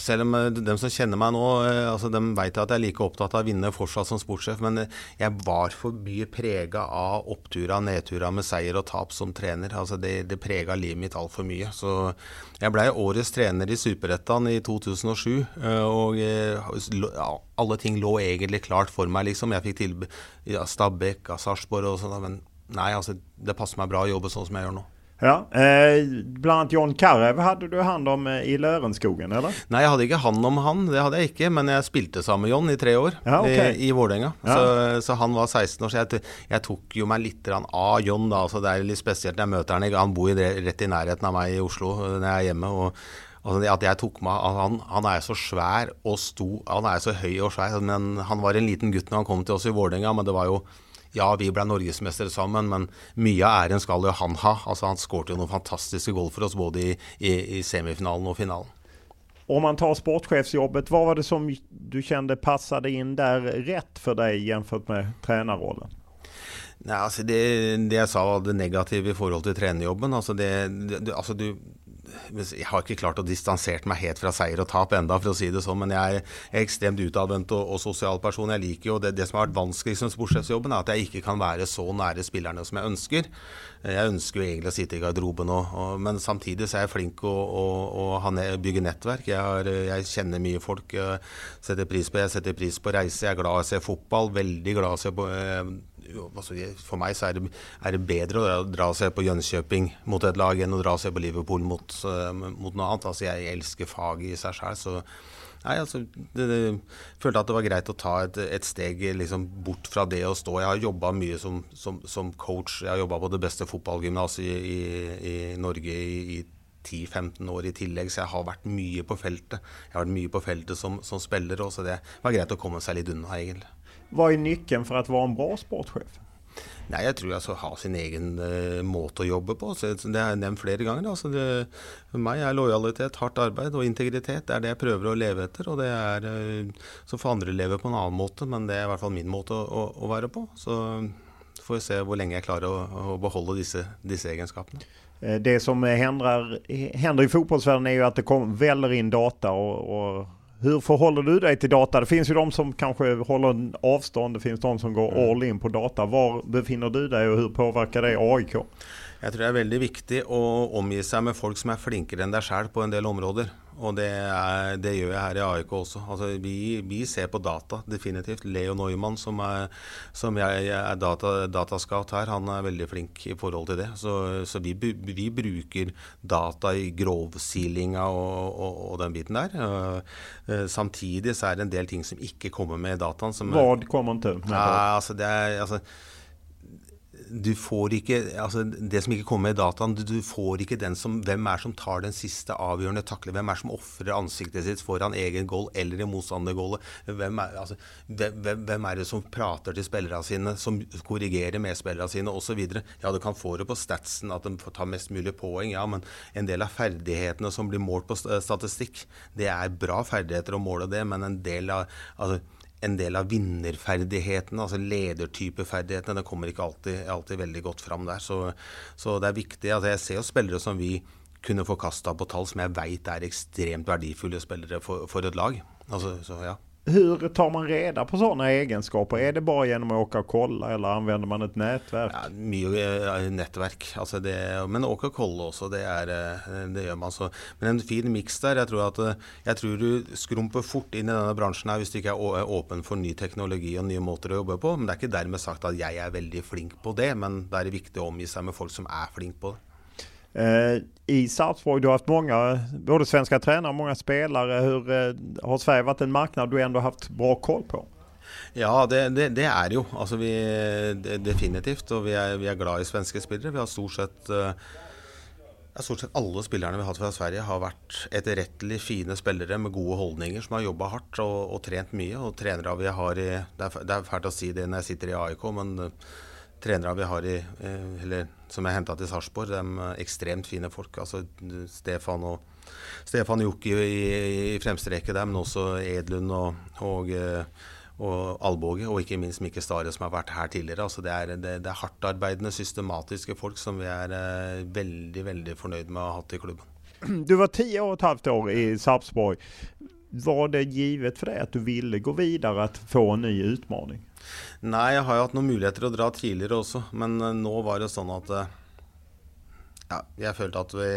Speaker 6: selv om eh, de som kjenner meg nå, eh, altså de vet at jeg er like opptatt av å vinne fortsatt som sportssjef, men eh, jeg var for mye prega av oppturer og nedturer med seier og tap som trener. Altså det, det prega livet mitt altfor mye. Så jeg blei årets trener i Superettan i 2007, og alle ting lå egentlig klart for meg, liksom. Jeg fikk tilbud av Stabæk, av Sarpsborg og sånn, men nei, altså det passer meg bra å jobbe sånn som jeg gjør nå.
Speaker 5: Ja, eh, Blant annet John Carew hadde du hand om eh, i Lørenskogen, eller?
Speaker 6: Nei, jeg hadde ikke hand om han, det hadde jeg ikke. Men jeg spilte sammen med John i tre år ja, okay. i, i Vålerenga. Ja. Så, så, han var 16 år, så jeg, jeg tok jo meg litt av John da. Så det er litt spesielt når jeg møter han. Han bor rett i nærheten av meg i Oslo når jeg er hjemme. og Altså at jeg tok meg, han, han, er så svær og sto, han er så høy og svær. Men han var en liten gutt når han kom til oss i Vålerenga, men det var jo ja, vi ble norgesmestere sammen, men mye av æren skal jo han ha. Altså, han skåret jo noen fantastiske goal for oss både i, i, i semifinalen og finalen.
Speaker 5: Om man tar sportchefsjobbet, hva var det som du kjente passet inn der rett for deg jämfört med trenerrollen?
Speaker 6: Nei, altså det, det, jeg sa var det negative i forhold til trenerjobben. Altså det, det, altså du, jeg har ikke klart å distansere meg helt fra seier og tap enda, for å si det sånn, men jeg er ekstremt utadvendt og, og, sosial person. Jeg liker jo det, det som har vært vanskeligst med sportssjefsjobben, er at jeg ikke kan være så nære spillerne som jeg ønsker. Jeg ønsker jo egentlig å sitte i garderoben òg, men samtidig så er jeg flink å, å, bygge nettverk. Jeg, har, jeg, kjenner mye folk. Jeg setter pris på Jeg setter pris på reise. Jeg er glad i å se fotball. Veldig glad i å se på eh, For meg så er det, er det bedre å dra og se på Jönköping mot et lag enn å dra og se på Liverpool mot, uh, mot noe annet. Altså, jeg elsker faget i seg sjøl. Så nei, altså, det, det, følte at det var greit å ta et, et steg liksom, bort fra det å stå. Jeg har jobba mye som, som, som, coach. Jeg har jobba på det beste fotballgymnaset i, i, i, Norge i, i 10-15 år i tillegg, så jeg har vært mye på feltet. Jeg har vært mye på feltet som, som spiller, så det var greit å komme seg litt unna, egentlig.
Speaker 5: Hva er nyckeln for å være en bra sportssjef?
Speaker 6: Nei, Jeg tror skal ha sin egen uh, måte å jobbe på. Så det har jeg nevnt flere ganger. Altså det, for meg er lojalitet, hardt arbeid og integritet det er det jeg prøver å leve etter. og det er, uh, Så får andre leve på en annen måte, men det er i hvert fall min måte å, å, å være på. Så får vi se hvor lenge jeg klarer å, å beholde disse, disse, egenskapene.
Speaker 5: Eh, det som hender, hender i fotballverdenen, er jo at det kommer veller inn data. og, og hur förhåller du dig till data? Det finns ju de som kanske håller avstånd, det finns de som går mm. all in på data. Var befinner du deg og hur påverkar det AIK?
Speaker 6: Jeg tror det er veldig viktig å omgi seg med folk som er flinkere enn deg sjøl på en del områder. Og det, er, det, gjør jeg her i AIK også. Altså, vi, vi, ser på data, definitivt. Leo Neumann, som er, som jeg, jeg er data, datascout her, han er veldig flink i forhold til det. Så, så vi, vi, bruker data i grovsilinga og, og, og, den biten der. Uh, samtidig så er det en del ting som ikke kommer med i dataen.
Speaker 5: Hva kommer til?
Speaker 6: Ja, altså, det er, altså, du får ikke altså Det som ikke kommer med dataen, du, får ikke den som Hvem er som tar den siste avgjørende takle? Hvem er som ofrer ansiktet sitt foran egen goal eller i motstandergoalet? Hvem, er, altså, hvem, hvem, er det som prater til spillerne sine, som korrigerer medspillerne sine osv.? Ja, du kan få det på statsen at de får ta mest mulig poeng, ja, men en del av ferdighetene som blir målt på statistikk, det er bra ferdigheter å måle det, men en del av altså, en del av vinnerferdighetene, altså ledertypeferdighetene, det kommer ikke alltid, alltid, veldig godt fram der. Så, så det er viktig. Altså jeg ser jo spillere som vi kunne få kasta på tall, som jeg veit er ekstremt verdifulle spillere for, for et lag. Altså, så ja.
Speaker 5: Hur tar man reda på sånne egenskaper? Er det bare gjennom å åke og kolla, eller anvender man et nettverk?
Speaker 6: Ja, mye nätverk. Altså det, men åke og kolla også, det, er, eh, det, gjør man så. Men en fin mix der. Jeg tror, att, jag tror du skrumper fort inn i denne bransjen her hvis du ikke er åpen for ny teknologi og nye måter å jobbe på. Men det er ikke dermed sagt at jeg er veldig flink på det, men det er viktig å omgi seg med folk som er flink på det.
Speaker 5: Eh, I Sarpsborg, du har haft många, både svenska tränare och många spelare. Hur, eh, har Sverige varit en marknad du ändå haft bra koll på?
Speaker 6: Ja, det, det, det er jo. Altså vi, det, definitivt. Og vi er, vi er, glad i svenske spillere. Vi har stort sett uh, Stort sett alle spillerne vi har hatt fra Sverige, har vært etterrettelig fine spillere med gode holdninger, som har jobba hardt og, og, trent mye. Og trenere vi har i Det er, det er fælt å si det når jeg sitter i AIK, men trenere vi har i, uh, eller som jeg henta til Sarpsborg. De er ekstremt fine folk. altså Stefan og Stefan Jokke i, i fremste rekke der, men også Edlund og, og, og Alboge. og ikke minst Mikke Stare, som har vært her tidligere. altså Det er, det, det er hardtarbeidende, systematiske folk som vi er eh, veldig veldig fornøyd med å ha hatt i klubben.
Speaker 5: Du var ti og et halvt år i Sarpsborg. Var det givet for deg at du ville gå videre, at få en ny utfordring?
Speaker 6: Nei, jeg har jo hatt noen muligheter å dra tidligere også, men eh, nå var det sånn at eh, ja, jeg følte at vi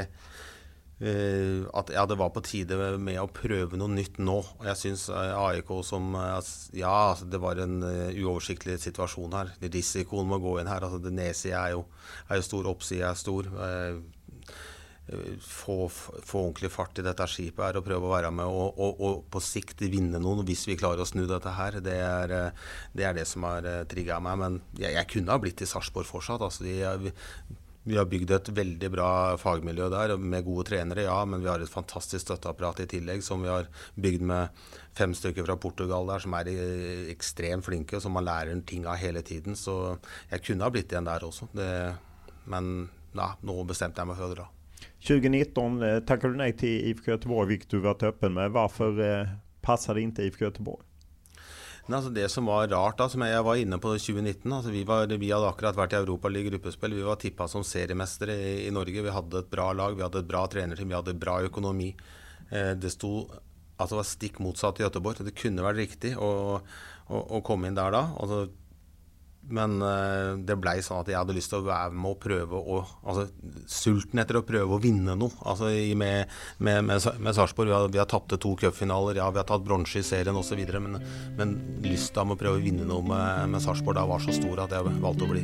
Speaker 6: Uh, at ja, det var på tide med å prøve noe nytt nå. Og jeg syns AIK som Ja, altså, det var en uoversiktlig situasjon her. Risikoen med å gå inn her. altså Nedsida er, er, jo stor, oppsida er stor få, få, ordentlig fart i dette skipet her og prøve å være med og, og, og, på sikt vinne noen hvis vi klarer å snu dette her. Det er det, er det som har eh, trigga meg. Men jeg, jeg, kunne ha blitt i Sarpsborg fortsatt. Altså, vi, vi, har bygd et veldig bra fagmiljø der med gode trenere, ja. Men vi har et fantastisk støtteapparat i tillegg som vi har bygd med fem stykker fra Portugal der som er eh, ekstremt flinke, som man lærer ting av hele tiden. Så jeg kunne ha blitt igjen der også. Det, men ja, nå bestemte jeg meg for å dra.
Speaker 5: 2019 eh, tackade du nej till IFK Göteborg, vilket du varit öppen med. Varför eh, passade inte IFK Göteborg?
Speaker 6: Men altså det som var rart, da, som jeg var inne på 2019 altså vi, var, vi hadde akkurat vært i Europaliga gruppespill. Vi var tippa som seriemestere i, i, Norge. Vi hadde et bra lag, vi hadde et bra trenerteam, vi hadde bra økonomi. Eh, det sto det var stikk motsatt i Göteborg. Det kunne vært riktig å, å, å komme inn der. Altså, men uh, det blei sånn at jeg hadde lyst til å være med og prøve å altså, Sulten etter å prøve å vinne noe. Altså, med med, med, med Sarpsborg. Vi har, vi har tapte to cupfinaler, ja, vi har tatt bronse i serien osv. Men, men lysta med å prøve å vinne noe med, med Sarpsborg da var så stor at jeg valgte å bli.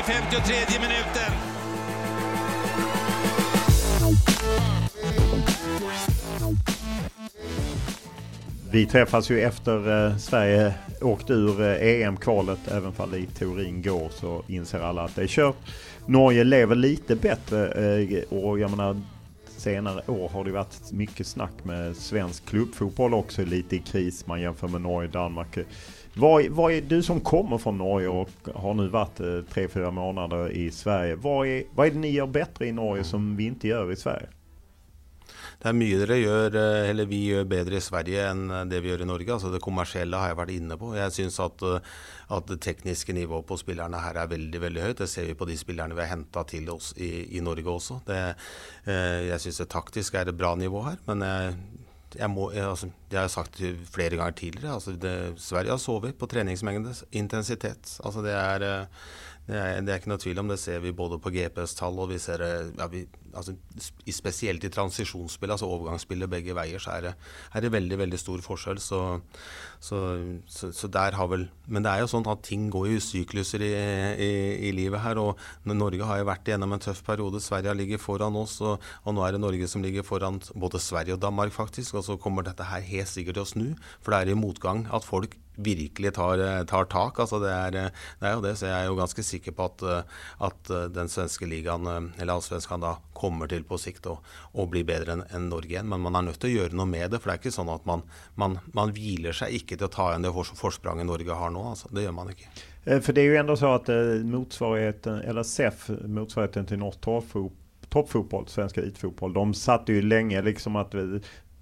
Speaker 7: i 53 minuten.
Speaker 5: Vi träffas ju efter eh, Sverige åkte ur eh, EM-kvalet. Även fall det i teorin går så inser alla att det är kört. Norge lever lite bättre eh, och jag menar senare år har det varit mycket snack med svensk klubbfotboll också lite i kris. Man jämför med Norge Danmark. Vad, vad är du som kommer från Norge och har nu varit eh, tre, fyra månader i Sverige. Vad är, vad är det ni gör bättre i Norge som vi inte gör i Sverige?
Speaker 6: Det er mye dere eh, eller vi gjør bedre i Sverige enn det vi gjør i Norge. Altså Det kommersielle har jeg vært inne på. Jeg syns at, eh, at, det tekniske nivået på spillerne her er veldig veldig høyt. Det ser vi på de spillerne vi har henta til oss i, i, Norge også. Det, eh, jeg syns det taktisk er et bra nivå her. Men jeg, jeg, må, jeg, altså, Det har sagt flere ganger tidligere. Altså det, Sverige har sovet på treningsmengde, intensitet. Altså det er det er, det er, ikke noe tvil om det. ser vi både på GPS-tall og vi ser ja, vi, altså, Spesielt i transisjonsspillet, altså overgangsspillet begge veier, så er det, er det veldig veldig stor forskjell. Så, så, så, så, der har vel Men det er jo sånn at ting går i sykluser i, i, i, livet her. og Norge har jo vært gjennom en tøff periode. Sverige ligger foran oss, og, og, nå er det Norge som ligger foran både Sverige og Danmark, faktisk. Og så kommer dette her helt sikkert til å snu, for det er i motgang at folk virkelig tar, tar tak. Altså det, er, det, er, jo det, så jeg er jo ganske sikker på at, at den svenske ligaen, eller allsvenskan da, kommer til på sikt å, å bli bedre enn en Norge igjen. Men man er nødt til å gjøre noe med det. For det er ikke sånn at man, man, man hviler seg ikke til å ta igjen det forspranget Norge har nå. Altså. Det gjør man ikke.
Speaker 5: For det er jo enda så at motsvarigheten, eller SEF, motsvarigheten til norsk toppfotboll, svensk elitfotboll, de satte ju länge liksom att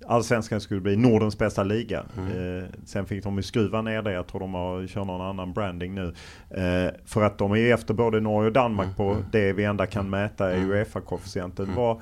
Speaker 5: Allsvenskan skulle bli Nordens bästa liga. Mm. Eh, sen fick de ju skruva ner det. Jag tror de har, kör någon annan branding nu. Eh, för att de är ju efter både Norge och Danmark mm. på det vi enda kan mäta är mm. Uefa-koefficienten. Mm. Vad,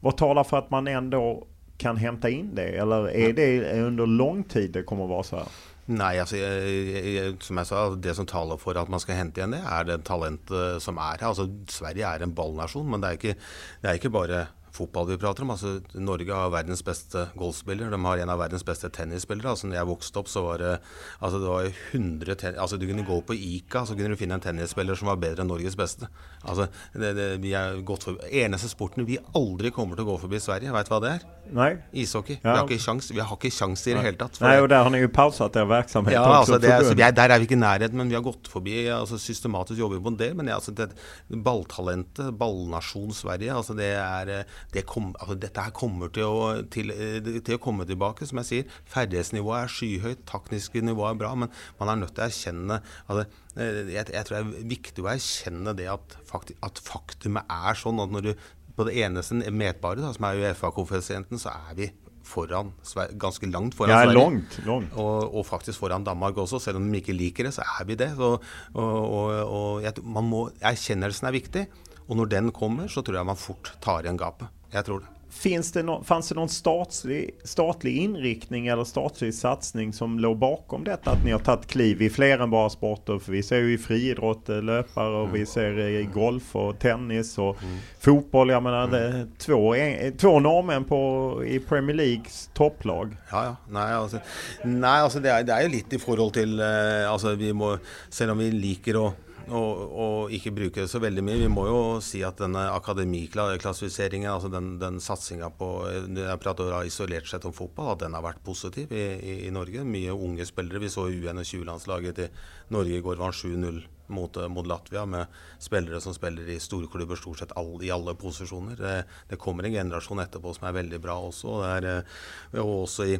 Speaker 5: vad talar för att man ändå kan hämta in det? Eller är det under lång tid det kommer att vara så här?
Speaker 6: Nei, altså, jeg, jeg, som jeg sa, det som taler for at man skal hente igjen det, er det talentet som er her. Altså, Sverige er en ballnasjon, men det er ikke, det er ikke bare fotball vi prater om. Altså, Norge har verdens beste golfspiller. De har en av verdens beste tennisspillere. Altså, når jeg vokste opp, så var det, altså, det var 100 altså, Du kunne gå på Ica så kunne du finne en tennisspiller som var bedre enn Norges beste. Altså, det, det, vi er gått for, Eneste sporten vi aldri kommer til å gå forbi Sverige, veit du hva det er?
Speaker 5: Nei.
Speaker 6: Ishockey. Ja. Vi har ikke sjans, vi har ikke sjans i det hele tatt.
Speaker 5: Nei, og der har ni jo pauset der virksomhet.
Speaker 6: Ja, altså, er, er, der er vi ikke i nærheten, men vi har gått forbi altså, systematisk jobber vi på en del. Men altså, det, balltalentet, ballnasjon Sverige, altså, det er det kom, altså dette her kommer til å, til, til å, komme tilbake. Som jeg sier, ferdighetsnivået er skyhøyt, taktiske nivået er bra, men man er nødt til å erkjenne altså, jeg, jeg, tror det er viktig å erkjenne det at, fakti, at faktumet er sånn at når du på det eneste metbare, da, som er Uefa-koeffisienten, så er vi foran, ganske langt foran
Speaker 5: ja,
Speaker 6: Sverige.
Speaker 5: Langt, langt.
Speaker 6: Og, og, faktisk foran Danmark også, selv om de ikke liker det, så er vi det. Så, og, og jeg, må, erkjennelsen er viktig. Og når den kommer, så tror jeg man fort tar igjen gapet. Jeg tror det.
Speaker 5: Finns det no fanns det någon statlig, statlig inriktning eller statlig satsning som låg bakom detta? Att ni har tagit kliv i fler än bara sporter? För vi ser ju i friidrott eh, löpare och mm. vi ser i golf och tennis och mm. fotboll. Jag menar, mm. två, en, två norrmän på, i Premier Leagues topplag.
Speaker 6: Ja, ja. Nei, altså, nej, alltså det, er, det är jo litt i forhold til uh, altså vi må, Selv om vi liker å og, og, ikke bruke det så veldig mye. Vi må jo si at denne akademiklassifiseringen, altså den, den satsinga på Jeg prater isolert sett om fotball, at den har vært positiv i, i, i Norge. Mye unge spillere. Vi så U21-landslaget til Norge i går var 7-0 mot, mot, Latvia, med spillere som spiller i store klubber stort sett all, i alle posisjoner. Det, det, kommer en generasjon etterpå som er veldig bra også. Og, er, eh, og også i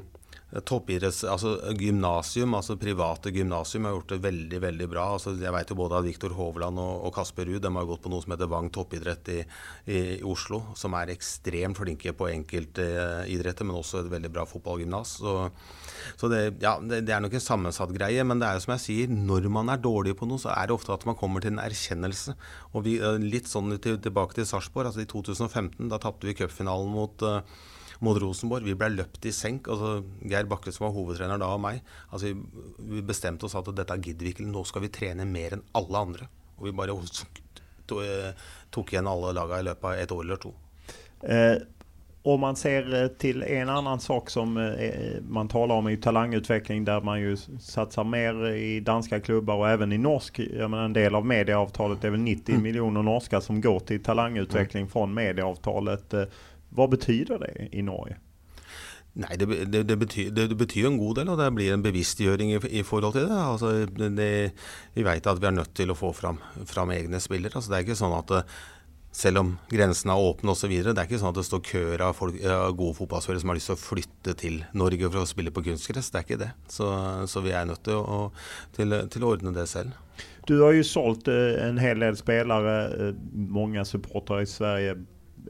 Speaker 6: toppidretts... Altså gymnasium, altså private gymnasium har gjort det veldig veldig bra. Altså, jeg vet jo både at Viktor Hovland og, og Kasper Ruud har gått på noe som heter Vang toppidrett i, i, i, Oslo, som er ekstremt flinke på enkelte eh, men også et veldig bra fotballgymnas. Så, så det, ja, det, det, er nok en sammensatt greie, men det er jo som jeg sier, når man er dårlig på noe, så er det ofte at man kommer til en erkjennelse. Og vi, uh, litt sånn til, tilbake til Sarpsborg. Altså, I 2015 da tapte vi cupfinalen mot uh, mot Rosenborg. Vi ble løpt i senk. altså Geir Bakke, som var hovedtrener da, og meg, altså vi, bestemte oss at dette gidder vi ikke. Nå skal vi trene mer enn alle andre. Og vi bare tok igjen alle lagene i løpet av et år eller to.
Speaker 5: Eh, om man ser til en annen sak som eh, man taler om i talentutvikling, der man jo satser mer i danske klubber og även i norsk. Jag menar en del av medieavtalet er vel 90 millioner norske som går til talentutvikling fra medieavtalet. Eh, vad betyr det i Norge?
Speaker 6: Nei, det, det, det, betyr, det, betyr, en god del, og det blir en bevisstgjøring i, i forhold til det. Altså, vi vet at vi er nødt til å få fram, fram egne spillere. Altså, det er ikke sånn at selv om grensene er åpne osv. Det er ikke sånn at det står køer av folk, gode fotballspillere som har lyst til å flytte til Norge for å spille på kunstgress. Det er ikke det. Så, så vi er nødt til å, til, til å, ordne det selv.
Speaker 5: Du har jo solgt eh, en hel del spillere. Eh, mange supportere i Sverige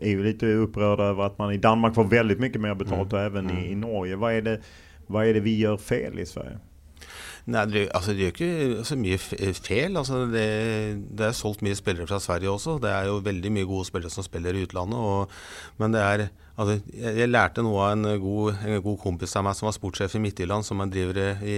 Speaker 5: er jo litt upprörda over at man i Danmark får veldig mye mer betalt, mm. og even i, i Norge. Hva er, det, vad är det vi gjør fel i Sverige?
Speaker 6: Nei, det, altså, det gjør ikke så mye feil. Altså, det, det, er solgt mye spillere fra Sverige også. Det er jo veldig mye gode spillere som spiller i utlandet. Og, men det er altså, jeg, jeg, lærte noe av en god, en god, kompis av meg som var sportssjef i Midtjylland, som driver i,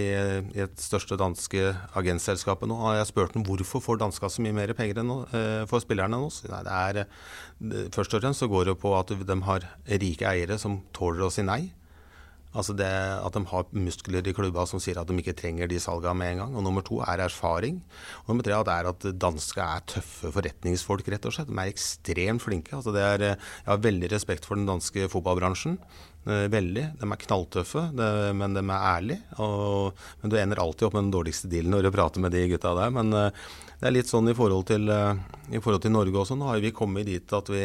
Speaker 6: i et største danske agentselskapet nå. Jeg spurte ham hvorfor får danska så mye mer penger enn, uh, for spillerne enn oss. Nei, det er, det, først og fremst så går det på at de har rike eiere som tåler å si nei. Altså det At de har muskler i klubba som sier at de ikke trenger de salgene med en gang. Og nummer to er erfaring. Og nummer tre er at danske er tøffe forretningsfolk, rett og slett. De er ekstremt flinke. Altså er, jeg har veldig respekt for den danske fotballbransjen. Eh, veldig. De er knalltøffe, men de er ærlige. Og, men du ender alltid opp med den dårligste dealen når du prater med de gutta der. Men eh, det er litt sånn i forhold til, eh, i forhold til Norge også. Nå har vi kommet dit at vi,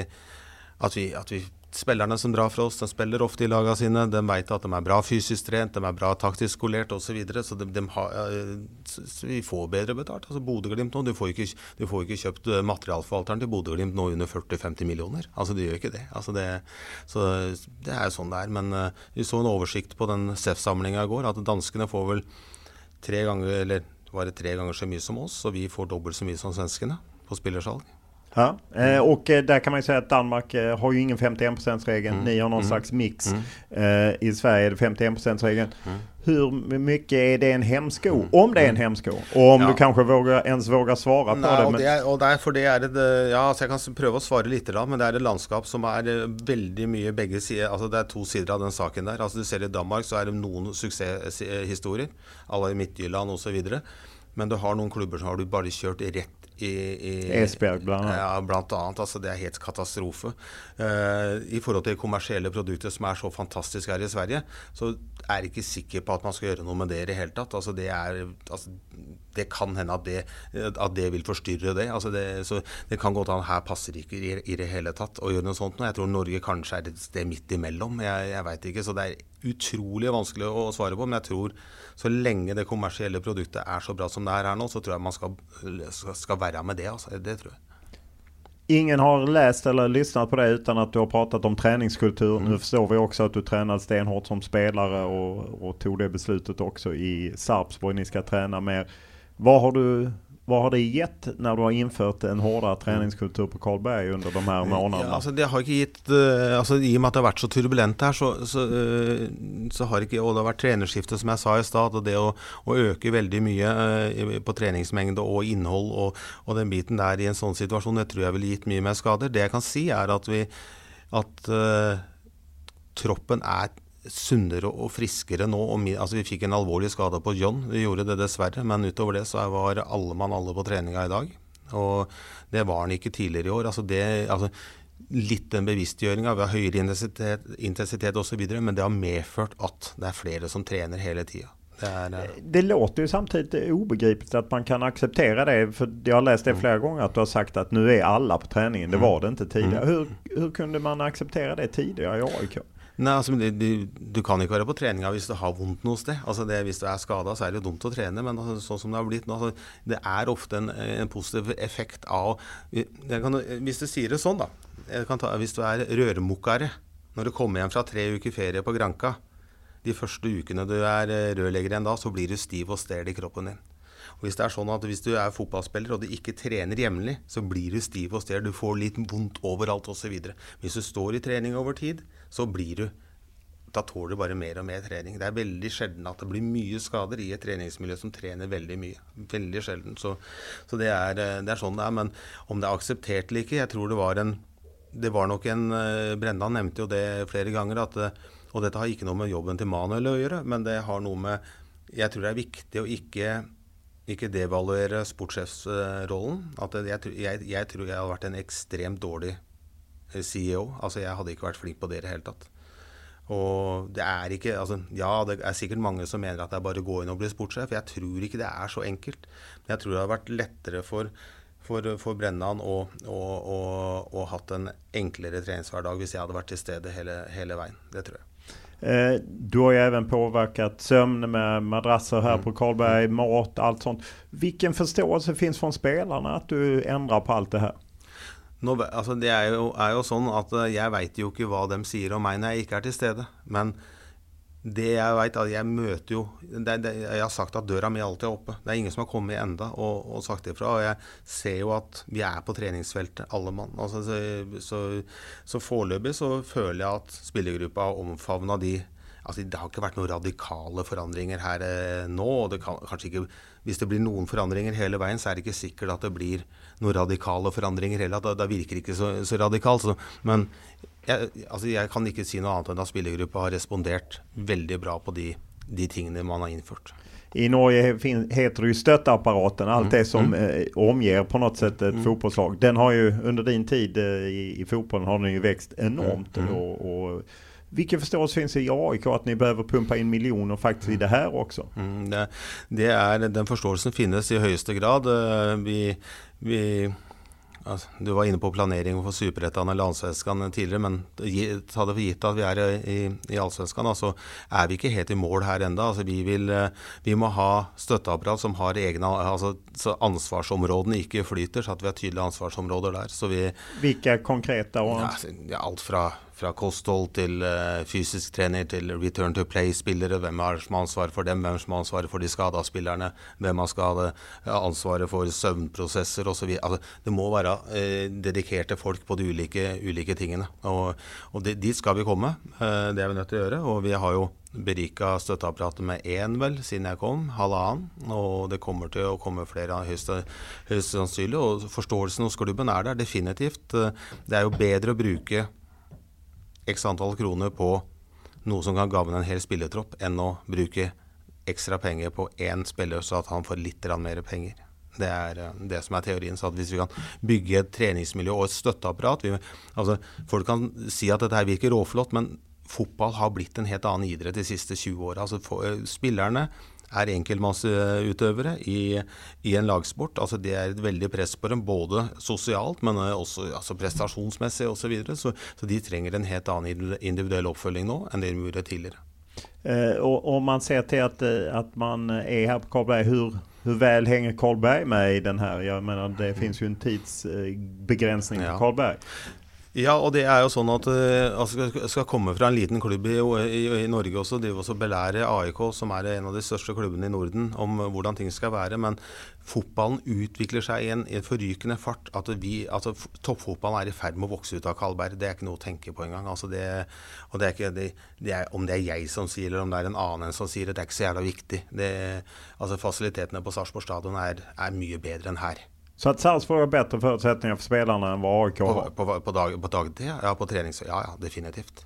Speaker 6: at vi, at vi spillerne som drar fra oss, de spiller ofte i lagene sine. De vet at de er bra fysisk trent, de er bra taktisk skolert osv. Så, videre, så, de, de har, så vi får bedre betalt. Altså Bodø-Glimt nå, du får, ikke, du får ikke kjøpt eh, materialforvalteren til Bodø-Glimt nå under 40-50 millioner. Altså De gjør ikke det. Altså det så det er sånn det er. Men uh, vi så en oversikt på den SEF-samlinga i går, at danskene får vel tre ganger, eller var det tre ganger så mye som oss, og vi får dobbelt så mye som svenskene på spillersalg.
Speaker 5: Ja, eh, och eh, där kan man ju säga att Danmark eh, har ju ingen 51%-regeln. Mm. Ni har någon mm. slags mix. Mm. I Sverige är det 51%-regeln. Mm. Hur mycket är det en hemsko? Mm. Om det är en hemsko? Och om ja. du kanske vågar, ens vågar svara på
Speaker 6: Nei,
Speaker 5: det.
Speaker 6: Men... det er, og derfor det er det, ja, så Jeg kan prøve å svare litt, da, men det er et landskap som er veldig mye begge sider. altså Det er to sider av den saken der. altså Du ser I Danmark så er det noen suksesshistorier, à la Midtjylland osv. Men du har noen klubber som har du bare kjørt rett i, i
Speaker 5: Esbjerg, blant annet.
Speaker 6: Ja, blant annet. Altså, det er helt katastrofe. Uh, I forhold til kommersielle produkter som er så fantastiske her i Sverige, så er ikke sikker på at man skal gjøre noe med det i det hele tatt. Altså, det, er, altså, det kan hende at det, at det, vil forstyrre det. Altså, det. Så det kan godt hende her passer ikke i, i, det hele tatt å gjøre noe sånt. Jeg tror Norge kanskje er et sted midt imellom. Jeg, jeg veit ikke. Så det er utrolig vanskelig å svare på. Men jeg tror så lenge det kommersielle produktet er så bra som det er her nå, så tror jeg man skal, skal være med det. Altså. Det tror jeg.
Speaker 5: Ingen har läst eller lyssnat på det utan att du har pratat om träningskultur. Mm. Nu förstår vi också att du tränade stenhårt som spelare och, och tog det beslutet också i Sarpsborg. Ni ska träna mer. Vad har du vad har det gett när du har infört en hårdere treningskultur på Karlberg under de her månedene?
Speaker 6: Ja, altså det har ikke gitt, uh, altså I og med at det har vært så turbulent her, så, så, uh, så har ikke, og det har vært trenerskifte, som jeg sa i stad. Og det å, å, øke veldig mye uh, på treningsmengde og innhold og, og, den biten der i en sånn situasjon, det tror jeg ville gitt mye mer skader. Det jeg kan si, er at, vi, at troppen er sunnere og friskere nå. Og, altså, vi fikk en alvorlig skade på John, vi gjorde det dessverre. Men utover det så var alle mann alle på treninga i dag. Og det var han ikke tidligere i år. Altså, det, altså, litt den bevisstgjøringa. ved høyere intensitet, intensitet osv. Men det har medført at det er flere som trener hele tida.
Speaker 5: Det, er, eh, det, låter jo samtidig ubegripelig at man kan akseptere det. For jeg har lest det mm. flere ganger at du har sagt at nå er alle på treningen. Det mm. var det ikke tidligere. Hvordan kunne man akseptere det tidligere i AIK?
Speaker 6: Nei, altså, du, du, kan ikke være på treninga hvis du har vondt noe sted. Altså, det, hvis du er skada, så er det jo dumt å trene, men altså, sånn som det har blitt nå altså, Det er ofte en, en, positiv effekt av kan, Hvis du sier det sånn, da. Ta, hvis du er rørmokkere når du kommer hjem fra tre uker ferie på Granka De første ukene du er eh, rørlegger igjen da, så blir du stiv og stel i kroppen din. Og hvis det er sånn at hvis du er fotballspiller og du ikke trener jevnlig, så blir du stiv og stel, Du får litt vondt overalt osv. Hvis du står i trening over tid, så blir du da tåler du bare mer og mer trening. Det er veldig sjelden at det blir mye skader i et treningsmiljø som trener veldig mye. Veldig sjelden. Så, så det, er, det, er, sånn det er. Men om det er akseptert eller ikke, jeg tror det var en det var nok en Brenda nevnte jo det flere ganger, at, og dette har ikke noe med jobben til Manuel å gjøre, men det har noe med Jeg tror det er viktig å ikke, ikke devaluere sportssjefsrollen. Jeg, jeg, jeg, tror jeg hadde vært en ekstremt dårlig CEO. Altså jeg hadde ikke vært flink på det i det hele tatt. Og det er ikke altså, Ja, det er sikkert mange som mener at det er bare å gå inn og bli sportssjef. Jeg tror ikke det er så enkelt. Men jeg tror det hadde vært lettere for, for, for Brennan å, å, å, å, hatt en enklere treningshverdag hvis jeg hadde vært til stede hele, hele veien. Det tror jeg.
Speaker 5: Eh, du har jo även påverkat sömn med madrasser här mm. på Karlberg, mat, allt sånt. Vilken förståelse finns från spelarna att du ändrar på allt det här?
Speaker 6: Nå, altså det er jo, er jo, sånn at eh, jeg veit jo ikke hva de sier om meg når jeg ikke er til stede. Men det jeg veit, at jeg møter jo det, det, Jeg har sagt at døra mi alltid er oppe. Det er ingen som har kommet enda og, og sagt ifra. Og jeg ser jo at vi er på treningsfeltet, alle mann. Altså, så, så, så foreløpig så føler jeg at spillergruppa har omfavna de Altså, det har ikke vært noen radikale forandringer her eh, nå. og det kan kanskje ikke hvis det blir noen forandringer hele veien, så er det ikke sikkert at det blir noen radikale forandringer heller. Da, da virker det ikke så, så radikalt. Så, men jeg, altså jeg, kan ikke si noe annet enn at spillergruppa har respondert veldig bra på de, de tingene man har innført.
Speaker 5: I Norge heter det ju stöttapparaten, allt mm. det som mm. eh, omger på något sätt ett mm. fotbollslag. Den har ju under din tid eh, i, i fotbollen har den ju växt enormt. Mm. Og, och vilken förståelse finns det i AIK att ni behöver pumpa in miljoner faktiskt i det här också?
Speaker 6: Mm, det, det er, den forståelsen finnes i høyeste grad. Eh, vi, vi altså, Du var inne på planering for Superettan eller Allsvenskan tidligere, men ta det for gitt at vi er i, i Allsvenskan, så altså, er vi ikke helt i mål her enda. Altså, vi, vil, eh, vi må ha støtteapparat som har egne altså, så ansvarsområdene ikke flyter, så at vi har tydelige ansvarsområder der. Så vi,
Speaker 5: Hvilke konkrete?
Speaker 6: Ja, alt fra fra kosthold til uh, fysisk trener til return to play-spillere. Hvem har ansvaret for dem, hvem har ansvaret for de skada spillerne, hvem har skade, ansvaret for søvnprosesser osv. Altså, det må være uh, dedikerte folk på de ulike, ulike tingene. Og, og dit skal vi komme. Det er vi nødt til å gjøre. Og vi har jo berika støtteapparatet med én, vel, siden jeg kom. Halvannen. Og det kommer til å komme flere høyst, høyst sannsynlig. Og forståelsen hos klubben er der definitivt. Det er jo bedre å bruke x antall kroner på noe som kan gagne en hel spillertropp, enn å bruke ekstra penger på én spiller så at han får litt mer penger. Det er eh, det som er teorien. så at Hvis vi kan bygge et treningsmiljø og et støtteapparat vi, altså, Folk kan si at dette her virker råflott, men fotball har blitt en helt annen idrett de siste 20 åra. Altså, eh, spillerne er enkeltmannsutøvere i, i, en lagsport. Altså det er et veldig press på dem, både sosialt, men også altså prestasjonsmessig osv. Så, videre. så Så de trenger en helt annen individuell oppfølging nå enn det de gjorde tidligere.
Speaker 5: Eh, og om man ser til at, eh, at man er her på Kolberg. hvor, hvor vel henger Kolberg med i den her? Jeg mener, det finnes jo en tidsbegrensning på Karlberg.
Speaker 6: Ja, og det er jo sånn at uh, altså, skal komme fra en liten klubb i, i, i Norge også, drive også belære AIK, som er en av de største klubbene i Norden, om uh, hvordan ting skal være. Men fotballen utvikler seg i en, i en forrykende fart. At vi, altså, toppfotballen er i ferd med å vokse ut av Kalberg. Det er ikke noe å tenke på engang. Altså, det, og det er ikke, det, det er, om det er jeg som sier eller om det er en annen som sier det, det er ikke så jævla viktig. Det, altså, fasilitetene på Sarpsborg stadion er, er mye bedre enn her.
Speaker 5: Så att Sarpsborg har bättre förutsättningar för spelarna än vad AIK
Speaker 6: har? På, på, på, dag, på dagtid, ja. På tränings... Ja, ja, definitivt.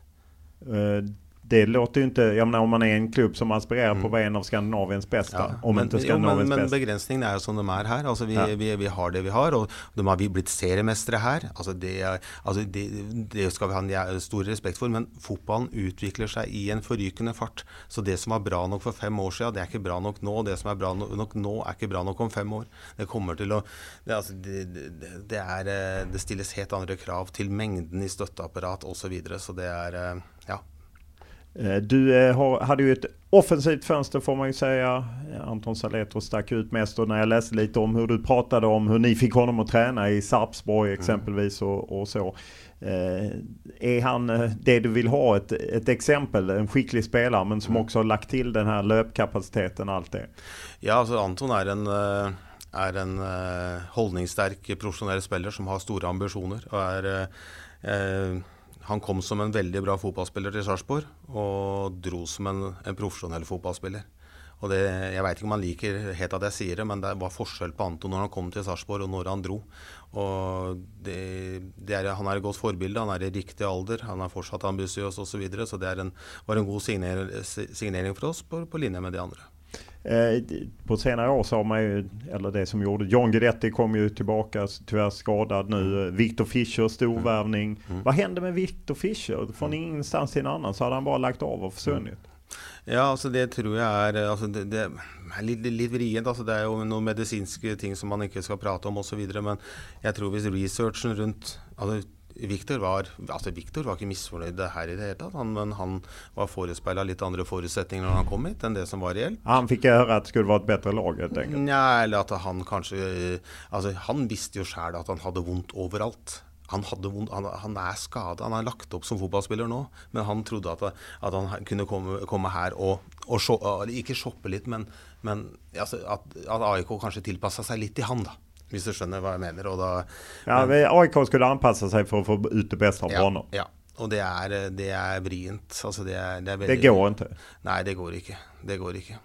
Speaker 5: Uh, det låter ju inte, jag menar om man är en klubb som aspirerar mm. på att vara en av Skandinaviens bästa. Ja, om
Speaker 6: men,
Speaker 5: inte Skandinaviens bästa.
Speaker 6: Men begrensningene er jo som de er her. Altså vi, ja. vi, vi, har det vi har, og de har vi blitt seriemestere her. Altså det, altså det, det, skal vi ha stor respekt for, men fotballen utvikler seg i en forrykende fart. Så det som var bra nok for fem år siden, det er ikke bra nok nå. Det som er bra nok nå, er ikke bra nok om fem år. Det kommer til å Det, altså, det, er, eh, det stilles helt andre krav til mengden i støtteapparat osv. Så, videre, så det er
Speaker 5: du eh, hade ju ett offensivt fönster får man ju säga. Anton Saletro stack ut mest och när jag läste lite om hur du pratade om hur ni fick honom att träna i Sarpsborg mm. exempelvis och, och så. Eh, är han det du vill ha? Ett, ett exempel, en skicklig spelare men som mm. också har lagt till den här löpkapaciteten och allt det?
Speaker 6: Ja, alltså Anton är en, är en holdningssterk professionell spelare som har stora ambitioner och är eh, han kom som en veldig bra fotballspiller til Sarpsborg og dro som en, en profesjonell fotballspiller. Og det, Jeg veit ikke om han liker helt at jeg sier det, men det var forskjell på Anton når han kom til Sarpsborg og når han dro. Og det, det er, Han er et godt forbilde, han er i riktig alder, han er fortsatt ambisiøs osv. Så, videre, så det en, var en god signer, signering for oss på, på linje med de andre.
Speaker 5: Eh, på senare år så har man ju, eller det som gjorde, John Guidetti kom ju tillbaka tyvärr skadad nu. Mm. Victor Fischer storvärvning. Mm. mm. Vad hände med Victor Fischer? Från mm. ingenstans till en annan så hade han bara lagt av och försvunnit. Mm.
Speaker 6: Ja, altså det tror jeg er altså det, det, er litt, litt vrient. Altså det er jo noen medisinske ting som man ikke skal prate om osv. Men jeg tror hvis researchen rundt altså Victor var, altså Victor var ikke misfornøyd her i det hele tatt, han, men han var forespeila litt andre forutsetninger når han kom hit, enn det som var reelt.
Speaker 5: Han fikk høre at det skulle være et bedre lag?
Speaker 6: Nja, eller at han kanskje altså Han visste jo sjæl at han hadde vondt overalt. Han, vondt, han, han, er skada. Han er lagt opp som fotballspiller nå, men han trodde at, at han kunne komme, komme her og, og shoppe, Ikke shoppe litt, men, men altså, at, at AIK kanskje tilpassa seg litt i han, da. Hvis du skjønner hva jeg mener. Og da,
Speaker 5: ja, men, AIK skulle anpasse seg for å få ut det beste av
Speaker 6: ja,
Speaker 5: banen.
Speaker 6: Ja, og det er, det er vrient. Altså det, er, det, er
Speaker 5: veldig, det går ikke?
Speaker 6: Nei, det går ikke. Det går ikke.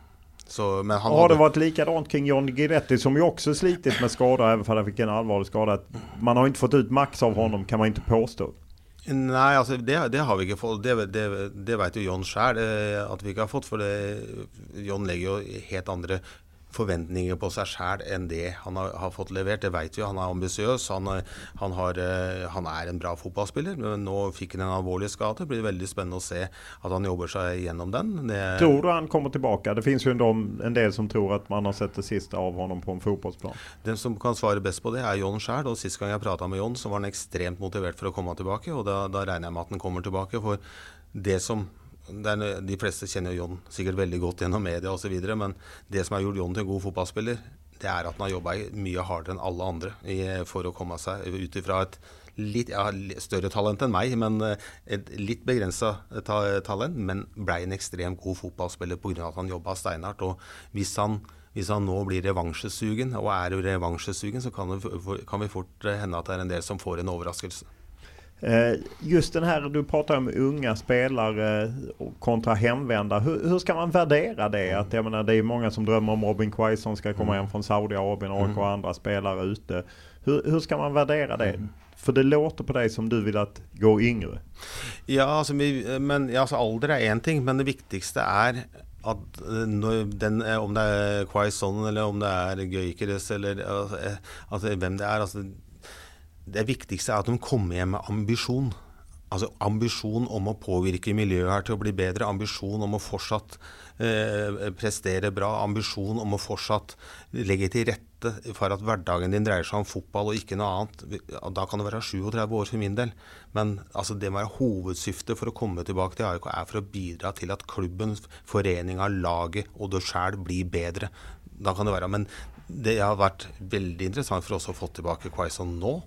Speaker 5: Så, men han har det vært likadant kring John Giretti, som jo også slitet med skader, om han fikk en allvarlig skade. Man har ikke fått ut maks av honom kan man ikke påstå.
Speaker 6: Nei, altså det, det, har vi ikke fått. Det, det, det vet jo John sjøl at vi ikke har fått. For John legger jo helt andre forventninger på seg sjæl enn det han har, har, fått levert. Det vet vi. Han er ambisiøs. Han, han, eh, han, er en bra fotballspiller. Men nå fikk han en alvorlig skade. Det blir veldig spennende å se at han jobber seg gjennom den.
Speaker 5: Det, tror du han kommer tilbake? Det finnes jo en del som tror at man har sett det siste av ham på en fotballplan.
Speaker 6: Den som kan svare best på det, er John sjæl. Og sist gang jeg prata med John, så var han ekstremt motivert for å komme tilbake. Og da, da regner jeg med at han kommer tilbake. For det som er, de fleste kjenner John sikkert veldig godt gjennom media osv. Men det som har gjort John til en god fotballspiller, det er at han har jobba mye hardere enn alle andre i, for å komme seg ut ifra et litt ja, større talent enn meg, men eh, et litt begrensa ta, talent. Men blei en ekstremt god fotballspiller pga. at han jobba steinhardt. Og hvis han, hvis han nå blir revansjesugen, og er revansjesugen, så kan, det, kan vi fort hende at det er en del som får en overraskelse.
Speaker 5: Eh, just den här, du pratar om unga spelare kontra hemvända. Hur, hur, ska man värdera det? Att, jag menar, det är många som drömmer om Robin Quaison ska komma hem från Saudiarabien och mm. andra spelare ute. Hur, hur ska man värdera det? Mm. För det låter på dig som du vill att gå yngre.
Speaker 6: Ja, altså, men, ja, altså alder er én ting, men det viktigste er at eh, den, eh, om det er Quaison eller om det er Gøykeres eller altså, hvem det er altså, det viktigste er at de kommer hjem med ambisjon. Altså ambisjon om å påvirke miljøet her til å bli bedre. Ambisjon om å fortsatt eh, prestere bra. Ambisjon om å fortsatt legge til rette for at hverdagen din dreier seg om fotball og ikke noe annet. Da kan det være 37 år for min del. Men altså, det må være hovedsyftet for å komme tilbake til AIK er for å bidra til at klubben, foreninga, laget og du sjæl blir bedre. Da kan det være. Men det har vært veldig interessant for oss å få tilbake Quaison nå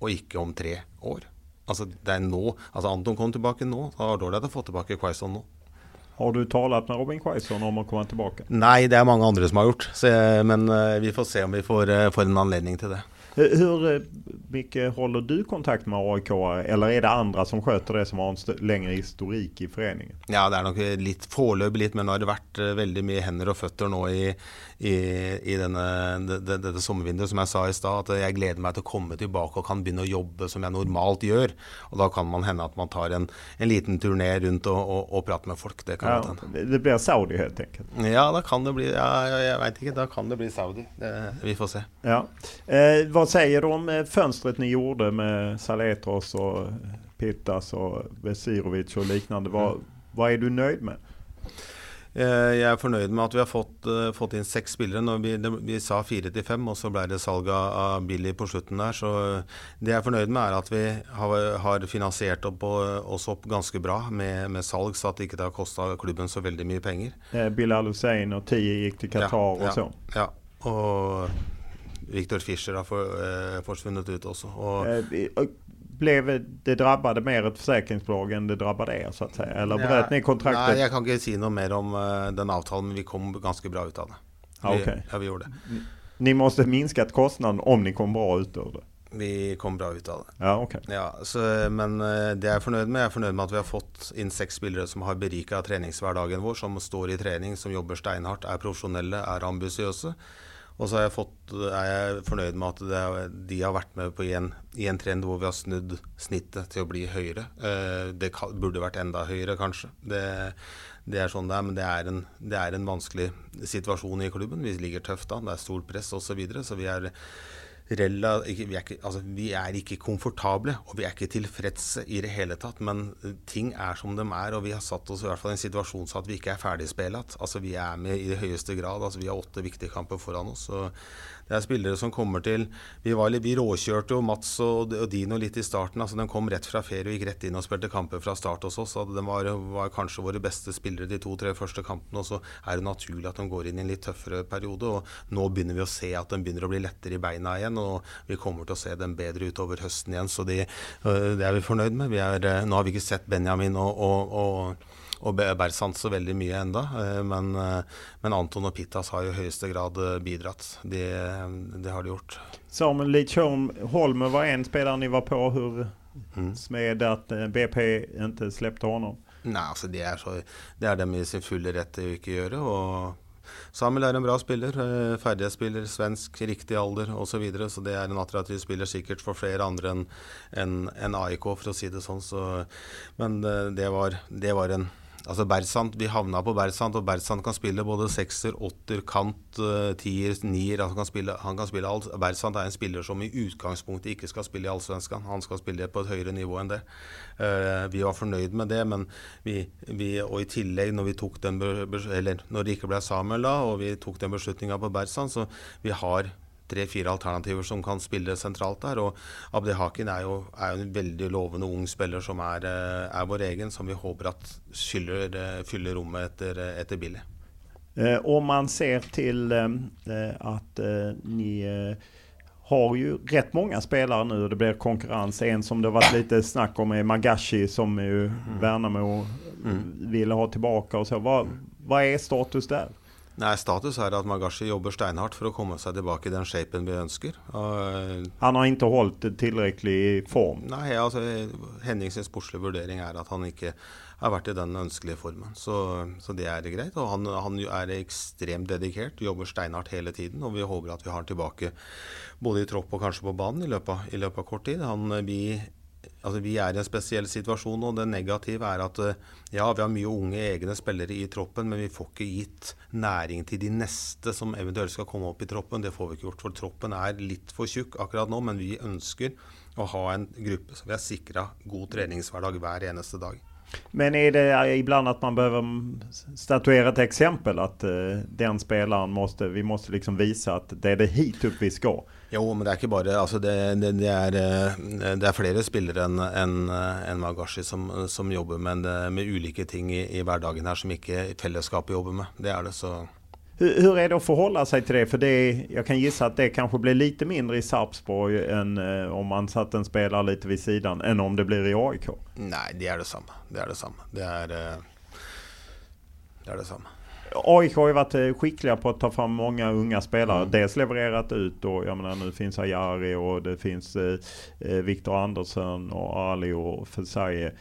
Speaker 6: og ikke om tre år. Altså, det er nå. Altså, Anton kom tilbake nå. Da var det ålreit å få tilbake Quaison nå.
Speaker 5: Har du talt med Robin Quaison om å komme tilbake?
Speaker 6: Nei, det er mange andre som har gjort. Så, men uh, vi får se om vi får, uh, får en anledning til det.
Speaker 5: Hur mye mycket håller du kontakt med AIK eller er det andre som sköter det som har en lengre historik i foreningen?
Speaker 6: Ja, det er nok litt foreløpig litt, men nå har det vært eh, veldig mye hender og føtter nå i, i, i denne, det, dette sommervinduet. Som jeg sa i stad, at jeg gleder meg til å komme tilbake og kan begynne å jobbe som jeg normalt gjør. Og da kan man hende at man tar en, en liten turné rundt og, og, og, prater med folk. Det kan
Speaker 5: ja, hende. Det blir Saudi helt enkelt?
Speaker 6: Ja, da kan det bli ja, jeg veit ikke. Da kan det bli Saudi. Det, vi får se.
Speaker 5: Ja. Eh, hva sier du om fønsteret dere gjorde med Saletros og Pittas og Vesirovic og liknande? Hva, hva er du nøyd med?
Speaker 6: Eh, jeg er fornøyd med at vi har fått, uh, fått inn seks spillere. Når vi, vi sa fire til fem, og så ble det salg av Billy på slutten der. Så det jeg er fornøyd med, er at vi har, har finansiert opp, oss opp ganske bra med, med, salg, så at det ikke har kosta klubben så veldig mye penger.
Speaker 5: Bill Bilal Hussein og Tie gikk til Qatar ja, og sånn?
Speaker 6: Ja. Og Victor Fischer har for, eh, forsvunnet ut også. Og,
Speaker 5: eh, blev det drabbade mer et forsikringsbolag enn det drabbade er, så å si? Eller brøt ni kontraktet?
Speaker 6: Nei, jeg kan ikke si noe mer om uh, den avtalen, men vi kom ganske bra ut av det.
Speaker 5: Vi, okay.
Speaker 6: Ja, vi gjorde det.
Speaker 5: Ni måtte minsket kostnaden om ni kom bra ut av det?
Speaker 6: Vi kom bra ut av det.
Speaker 5: Ja, ok.
Speaker 6: Ja, så, men det jeg er fornøyd med. Jeg er fornøyd med at vi har fått inn seks spillere som har berika treningshverdagen vår, som står i trening, som jobber steinhardt, er profesjonelle, er ambisiøse. Og så er jeg, fått, er jeg fornøyd med at det, de har vært med på en, i en trend hvor vi har snudd snittet til å bli høyere. Eh, det burde vært enda høyere, kanskje. Det, det er sånn det er, men det er, en, det er en vanskelig situasjon i klubben. Vi ligger tøft da, det er stort press osv. Så, videre, så vi er Rella, vi, er ikke, altså, vi, er ikke, komfortable, og vi er ikke tilfredse i det hele tatt. Men eh, ting er som de er, og vi har satt oss i hvert fall i en situasjon så at vi ikke er ferdigspillet. Altså, vi er med i det høyeste grad. Altså, vi har åtte viktige kamper foran oss. Så det er spillere som kommer til Vi, var, vi råkjørte jo Mats og, og, Dino litt i starten. altså De kom rett fra ferie og gikk rett inn og spilte kamper fra start hos oss. De var, var, kanskje våre beste spillere de to-tre første kampene. Og så er det naturlig at de går inn i en litt tøffere periode. Og nå begynner vi å se at de begynner å bli lettere i beina igjen. Og vi kommer til å se dem bedre utover høsten igjen. Så de, øh, det er vi fornøyd med. Vi er, øh, nå har vi ikke sett Benjamin og, og, og og Bersant så veldig mye enda, øh, men, men, Anton og Pittas har jo i høyeste grad bidratt. Det, det har de gjort.
Speaker 5: Samuel Lidtjorn Holme var en spiller ni var på. Hvordan mm. med at BP ikke släppte ham?
Speaker 6: Nei, altså det er, så, det er dem i sin fulle rett til å ikke gjøre. og Samuel er en bra spiller. Eh, ferdighetsspiller, svensk, riktig alder osv. Så, videre, så det er en attraktiv spiller sikkert for flere andre enn en, en AIK, for å si det sånn. Så, men eh, det var, det var en Altså Bersant, Vi havna på Bersant, og Bersant kan spille både sekser, åtter, kant, uh, tier, nier. Altså kan spille, han kan spille alt. Bersant er en spiller som i utgangspunktet ikke skal spille i Allsvenskan. Han skal spille på et høyere nivå enn det. Uh, vi var fornøyd med det, men vi, vi, og i tillegg, når vi tok den eller når det ikke ble Samuel da, og vi tok den beslutninga på Bersant, så vi har tre-fire alternativer som kan spille sentralt der. Og Abdi Hakin er jo, er jo en veldig lovende ung spiller som er, eh, er vår egen, som vi håper at fyller, eh, fyller rommet etter, etter Billy.
Speaker 5: Eh, om man ser til eh, at eh, ni eh, har jo rett mange spelare nu og det blir konkurrens. En som det har vært litt snakk om er Magashi som jo mm. Värnamo mm. ville ha tilbake. Hva, hva er status der?
Speaker 6: Nei, Status er at Magashi jobber steinhardt for å komme seg tilbake i den shapen vi ønsker.
Speaker 5: Uh, han har ikke holdt tilstrekkelig form?
Speaker 6: Nei, altså Hennings sportslige vurdering er at han ikke har vært i den ønskelige formen. Så, så det er greit. Og han, han, er ekstremt dedikert, jobber steinhardt hele tiden. Og vi håper at vi har han tilbake både i tropp og kanskje på banen i løpet, i løpet av kort tid. Han, vi altså Vi er i en spesiell situasjon, og det negative er at eh, ja, vi har mye unge egne spillere i troppen, men vi får ikke gitt næring til de neste som eventuelt skal komme opp i troppen. Det får vi ikke gjort, for troppen er litt for tjukk akkurat nå. Men vi ønsker å ha en gruppe så vi er sikra god treningshverdag hver eneste dag.
Speaker 5: Men er det ibland at man behöver statuere et eksempel? At uh, den spelaren måste, vi måste liksom vise at det er det hit upp vi skal?
Speaker 6: Jo, men det er ikke bare altså det, det, det, er, eh, det, er, flere spillere enn en, en Magashi som, som, jobber med, med ulike ting i, i, hverdagen her som ikke fellesskapet jobber med. Det er det, så
Speaker 5: hur er det å forholde seg til det? For det, jeg kan gisse at det kanskje blir litt mindre i Sarpsborg enn om man satt en spiller litt ved siden, enn om det blir i AIK?
Speaker 6: Nei, det er det samme. Det er det samme. Det er, det, er det samme.
Speaker 5: AIK har jo vært skickliga på å ta fram mange unge spelare. Mm. Dels levererat ut og jag menar nu finns Ajari och det finnes eh, Viktor Andersson och Ali og Fesaye.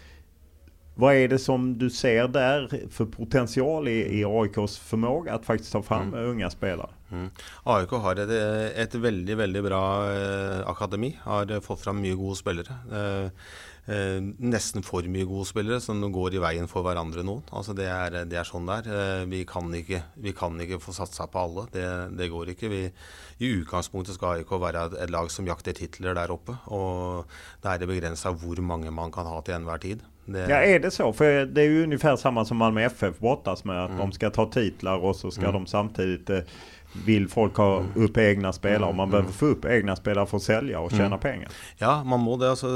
Speaker 5: Hva er det som du ser der for potential i, i AIKs förmåga att faktiskt ta fram mm. unga spelare?
Speaker 6: Mm. AIK har et, et, veldig veldig bra eh, akademi. Har fått fram mye gode spillere. Eh, eh, nesten for mye gode spillere som går i veien for hverandre noen. Altså det, er, det er sånn det er. Eh, vi, kan ikke, vi kan ikke få satsa på alle. Det, det går ikke. Vi, I utgangspunktet skal AIK være et, lag som jakter titler der oppe. Og det er begrensa hvor mange man kan ha til enhver tid.
Speaker 5: Det... Ja, är det så? För det är ju ungefär samma som Malmö FF brottas med. Att mm. de ska ta titlar och så ska mm. de samtidigt eh, vill folk ha upp egna spelare. Man mm. behöver få upp egna spelare for å sälja og tjene mm. penger.
Speaker 6: Ja, man må det. Altså,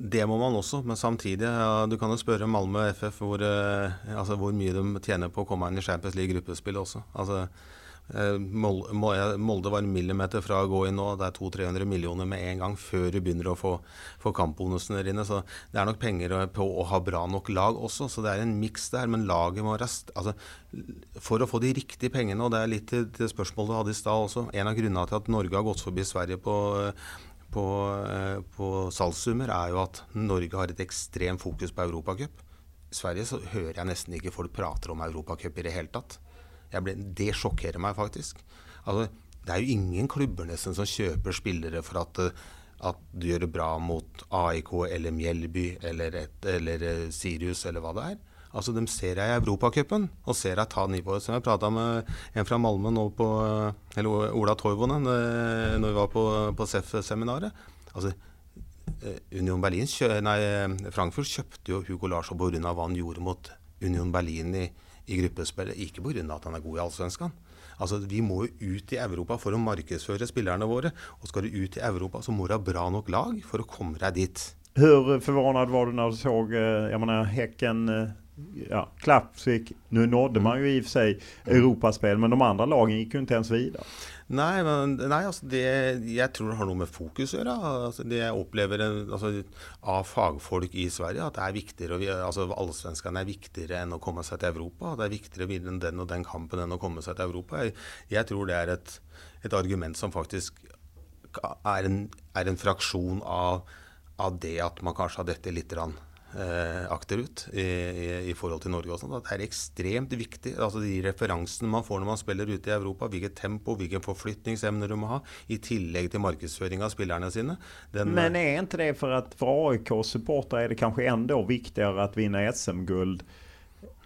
Speaker 6: det må man også. Men samtidig, ja, du kan jo spørre Malmö FF hvor, eh, altså, hvor mye de tjener på å komme inn i Champions League gruppespill også. Altså, Molde var en millimeter fra å gå inn nå. Det er 200-300 millioner med en gang før du begynner å få, få kampbonusene der inne. Så det er nok penger på å ha bra nok lag også. Så det er en miks der. Men laget må rest altså, For å få de riktige pengene, og det er litt til spørsmålet du hadde i stad også En av grunnene til at Norge har gått forbi Sverige på på, eh, på salgssummer, er jo at Norge har et ekstremt fokus på Europacup. I Sverige så hører jeg nesten ikke folk prater om Europacup i det hele tatt. Ble, det sjokkerer meg faktisk. Altså, det er jo ingen klubber nesten som kjøper spillere for at, at du gjør det bra mot AIK eller Mjelby eller, et, eller Sirius eller hva det er. Altså, De ser jeg i Europacupen og ser jeg ta nivået. Som jeg prata med en fra Malmö nå på eller Ola Toivonen eh, når vi var på, på SEF-seminaret. Altså, eh, Union Berlin, nei, Frankfurt kjøpte jo Hugo Larsson pga. hva han gjorde mot Union Berlin i, i gruppespillet. Ikke pga. at han er god i allsvenskan. Altså, Vi må jo ut i Europa for å markedsføre spillerne våre. Og skal du ut i Europa, så må du ha bra nok lag for å komme deg dit.
Speaker 5: Hvor forvirret var du når du så jeg mener, Hekken ja, Klappvik, Nå nådde man jo i og for seg europaspill, men de andre lagene gikk jo ikke ens videre.
Speaker 6: Nei, men, nei altså det, jeg tror det har noe med fokus å gjøre. Altså det jeg opplever altså, av fagfolk i Sverige, at det er viktigere, altså allsvenskene er viktigere enn å komme seg til Europa. Det er viktigere å vinne den og den kampen enn å komme seg til Europa. Jeg, jeg tror det er et, et, argument som faktisk er en, er en fraksjon av, av, det at man kanskje har dette litt rann eh, akterut i, i, i, forhold til Norge. og sånt, Det er ekstremt viktig. altså De referansene man får når man spiller ute i Europa, hvilket tempo, hvilken forflytningsevne du må ha, i tillegg til markedsføring av spillerne sine.
Speaker 5: Den, Men er ikke det for at for AIK-supportere er det kanskje enda viktigere å vinne SM-gull?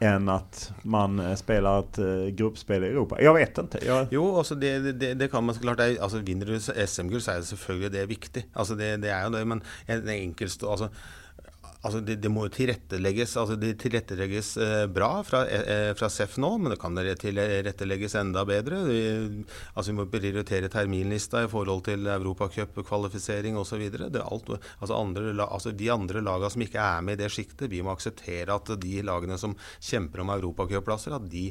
Speaker 5: enn at man eh, spiller et uh, gruppspill i Europa. Jeg vet ikke. Jeg...
Speaker 6: Jo, altså det, det, det, kan man så klart. Altså Vinner du SM-gull, så er det selvfølgelig det viktig. Altså det, det, er jo det, men en enkeltstå altså, Altså det, det, må jo tilrettelegges altså det tilrettelegges eh, bra fra, eh, fra, SEF nå, men det kan tilrettelegges enda bedre. Vi, altså vi må prioritere terminlista i forhold til europacupkvalifisering osv. Altså altså de andre lagene som ikke er med i det sjiktet, vi må akseptere at de lagene som kjemper om europacupplasser, at de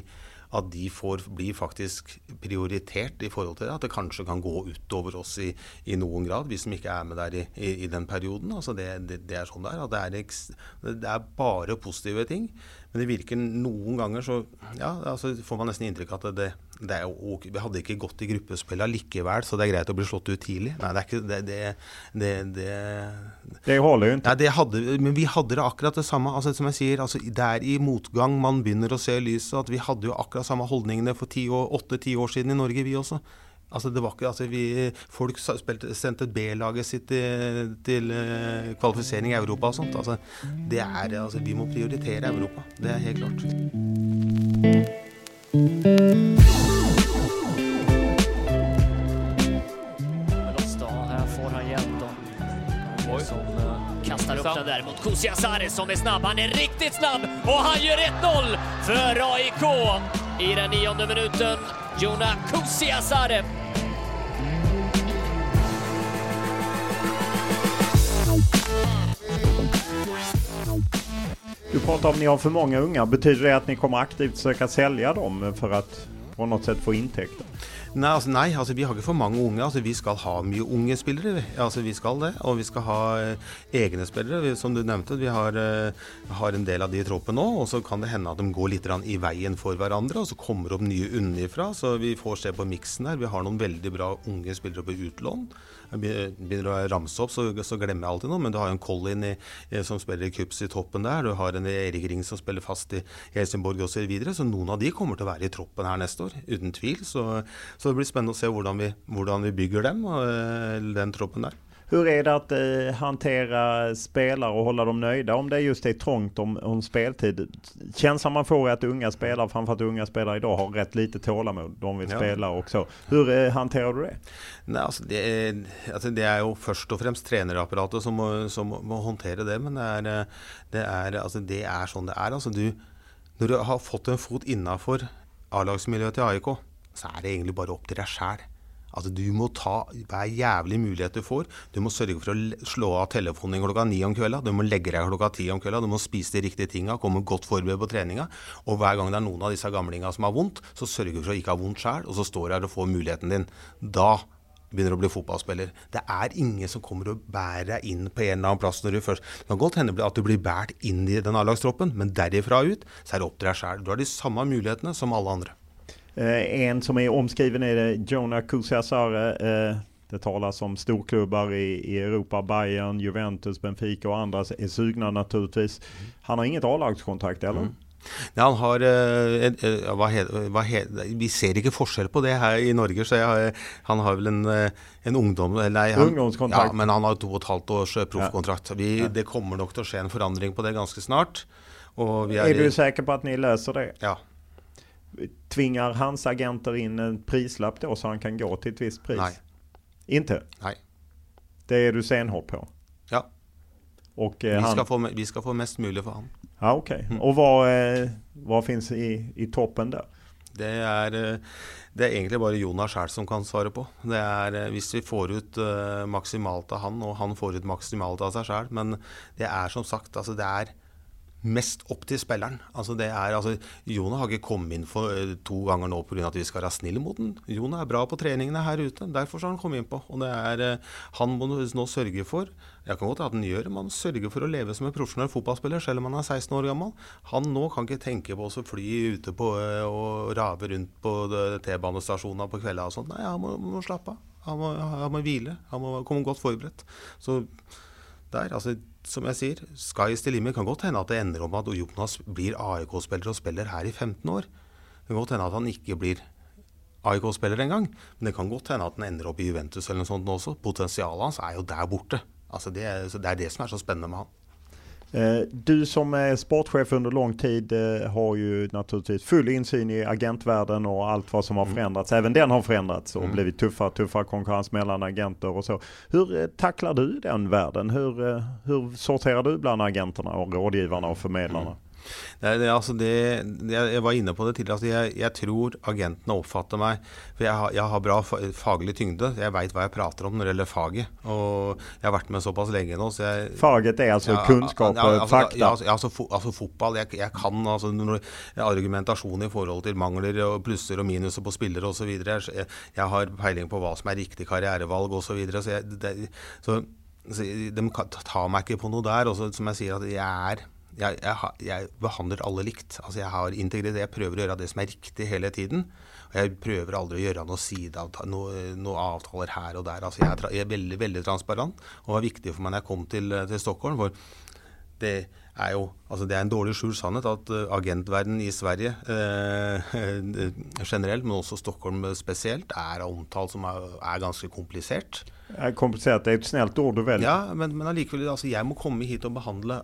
Speaker 6: at de får blir faktisk prioritert i forhold til det. At det kanskje kan gå utover oss i, i noen grad, vi som ikke er med der i, i, i den perioden. Altså det, det, det, er sånn det er. Det er, det er bare positive ting. Men det virker noen ganger så ja, altså får man nesten inntrykk av at det, det er jo, vi hadde ikke gått i gruppespill likevel, så det er greit å bli slått ut tidlig. Nei, det er ikke det Det, det,
Speaker 5: det, det holder jo ikke.
Speaker 6: Hadde, men vi hadde det akkurat det samme. Altså, som jeg sier, altså, Det er i motgang man begynner å se lyset. At vi hadde jo akkurat samme holdningene for åtte-ti år siden i Norge, vi også. Altså det var ikke, altså vi, Folk spilte, sendte B-laget sitt til, til uh, kvalifisering i Europa og sånt. Altså, det er, altså, vi må prioritere Europa. Det er helt klart.
Speaker 8: Kastar däremot Kusi Asare som är snabb. Han är riktigt snabb och han gör 1-0 för AIK i den nionde minuten. Jona Kusiasare.
Speaker 5: Du pratar om att ni har för många unga. Betyder det att ni kommer aktivt söka sälja dem för att på något sätt få intäkter?
Speaker 6: Nei, altså, nei, altså vi har ikke for mange unge. Altså, vi skal ha mye unge spillere. Altså, vi skal det. Og vi skal ha eh, egne spillere. Som du nevnte, vi har, eh, har, en del av de i troppen nå. Og så kan det hende at de går litt i veien for hverandre, og så kommer opp nye unnifra. Så vi får se på miksen her. Vi har noen veldig bra unge spillere på utlån begynner å ramse opp, så, så, glemmer jeg alltid noe. Men du har jo en Colin i, som spiller i Cups i toppen der. Du har en Erik Ring som spiller fast i Helsingborg osv. Så, videre. så noen av de kommer til å være i troppen her neste år, uten tvil. Så, så det blir spennende å se hvordan vi, hvordan vi bygger dem, eh, den troppen der.
Speaker 5: Hur är det att eh, hantera spelare och hålla dem nöjda om det just är trångt om, om speltid? Känslan man får är att unga spelare, framförallt unga spelare idag, har rätt lite tålamod. De vill ja. spela och så. Hur eh, du det?
Speaker 6: Nei, altså det, er, altså det, er, jo først og fremst trenerapparatet som må, som må håndtere det. Men det er, eh, det er, altså det er sånn det er. Du, når du har fått en fot innafor A-lagsmiljøet til AIK, så er det egentlig bare opp til deg sjæl. Altså, du må ta hver jævlig mulighet du får. Du må sørge for å slå av telefonen klokka ni om kvelda. Du må legge deg klokka ti om kvelda. Du må spise de riktige tinga, komme godt forberedt på treninga. Og hver gang det er noen av disse gamlinga som har vondt, så sørger du for å ikke ha vondt sjæl, og så står du her og får muligheten din. Da begynner å bli fotballspiller. Det er ingen som kommer og bærer deg inn på en eller annen plass når du først Det kan godt hende at du blir båret inn i den A-lagstroppen, men derifra ut så er det opp til deg sjæl. Du har de samme mulighetene som alle andre.
Speaker 5: Eh, en som är omskriven är Jonah Kusiasare. Eh, Det talas om storklubbar i, Europa, Bayern, Juventus, Benfica och andra är sugna naturligtvis. Han har inget A-lagskontrakt eller?
Speaker 6: Mm. Ja, han har eh, eh, hva he, hva he, Vi ser ikke forskjell på det her i Norge. så jeg, Han har vel en, eh, en ungdom... Nei, han,
Speaker 5: Ungdomskontrakt.
Speaker 6: Ja, men han har to og et halvt års proffkontrakt. Vi, ja. Det kommer nok til å skje en forandring på det ganske snart.
Speaker 5: Er, er, du sikker på at dere løser det?
Speaker 6: Ja.
Speaker 5: Tvinger hans agenter inn en prislapp då så han kan gå til et visst pris?
Speaker 6: Nei.
Speaker 5: Inte?
Speaker 6: Nei.
Speaker 5: Det er du stenhård på?
Speaker 6: Ja.
Speaker 5: Och,
Speaker 6: eh, vi, ska han... få, vi ska få mest mulig for honom.
Speaker 5: Ja, ok. Mm. Og hva, eh, vad finnes i, i, toppen der?
Speaker 6: Det er, eh, det er egentlig bare Jonas sjøl som kan svare på. Det er eh, Hvis vi får ut uh, maksimalt av han, og han får ut maksimalt av seg sjøl. Men det er som sagt altså det er mest opp til spilleren. Altså det er, altså, Jona har ikke kommet inn for uh, to ganger nå pga. at vi skal være snille mot den. Jona er bra på treningene her ute. Derfor har han kommet inn på. Og det er, uh, Han må nå sørge for jeg kan godt at han gjør det, men han sørger for å leve som en profesjonell fotballspiller selv om han er 16 år gammel. Han nå kan ikke tenke på å fly ute på, uh, og rave rundt på T-banestasjonene på sånt. Nei, han må, må slappe av. Han må, han må hvile. Han må komme godt forberedt. Så der, altså som jeg sier, sky's the limit. Kan godt hende at det ender om at Jonas blir AIK-spiller og spiller her i 15 år. Det kan godt hende at han ikke blir AIK-spiller engang. Men det kan godt hende at han ender opp i Juventus eller noe sånt også. Potensialet hans er jo der borte. Altså det, det er det som er så spennende med han.
Speaker 5: Eh, du som är sportchef under lång tid eh, har ju naturligtvis full insyn i agentvärlden och allt vad som har mm. förändrats. Även den har förändrats och mm. blivit tuffare, tuffare konkurrens mellan agenter och så. Hur eh, tacklar du den världen? Hur, hur sorterar du bland agenterna och rådgivarna och förmedlarna? Mm.
Speaker 6: Det, det, altså det, jeg var inne på det tidligere. Altså jeg, jeg, tror agentene oppfatter meg For jeg har, jeg har bra faglig tyngde. Jeg veit hva jeg prater om når det gjelder faget. Og jeg har vært med såpass lenge nå. Så jeg,
Speaker 5: faget er altså ja, kunnskap, ja, altså, fakta?
Speaker 6: Ja, altså, altså, fo, altså fotball. Jeg, jeg kan altså, argumentasjon i forhold til mangler og plusser og minuser på spillere osv. Jeg, jeg har peiling på hva som er riktig karrierevalg osv. Så, videre, så, jeg, det, så, så de tar meg ikke på noe der. Også, som jeg sier, at jeg er jeg, jeg, jeg, behandler alle likt. Altså jeg har integritet. Jeg prøver å gjøre det som er riktig hele tiden. Og jeg prøver aldri å gjøre noe sideavtaler, noe, noe avtaler her og der. Altså jeg, er, jeg, er, veldig veldig transparent, og det var viktig for meg når jeg kom til, til Stockholm. for det er jo altså det er en dårlig skjult sannhet at uh, agentverdenen i Sverige eh, generelt, men også Stockholm spesielt, er omtalt som er, er ganske komplisert.
Speaker 5: Er komplisert det er et snilt ord du velger.
Speaker 6: Ja, men, men allikevel, altså jeg må komme hit og behandle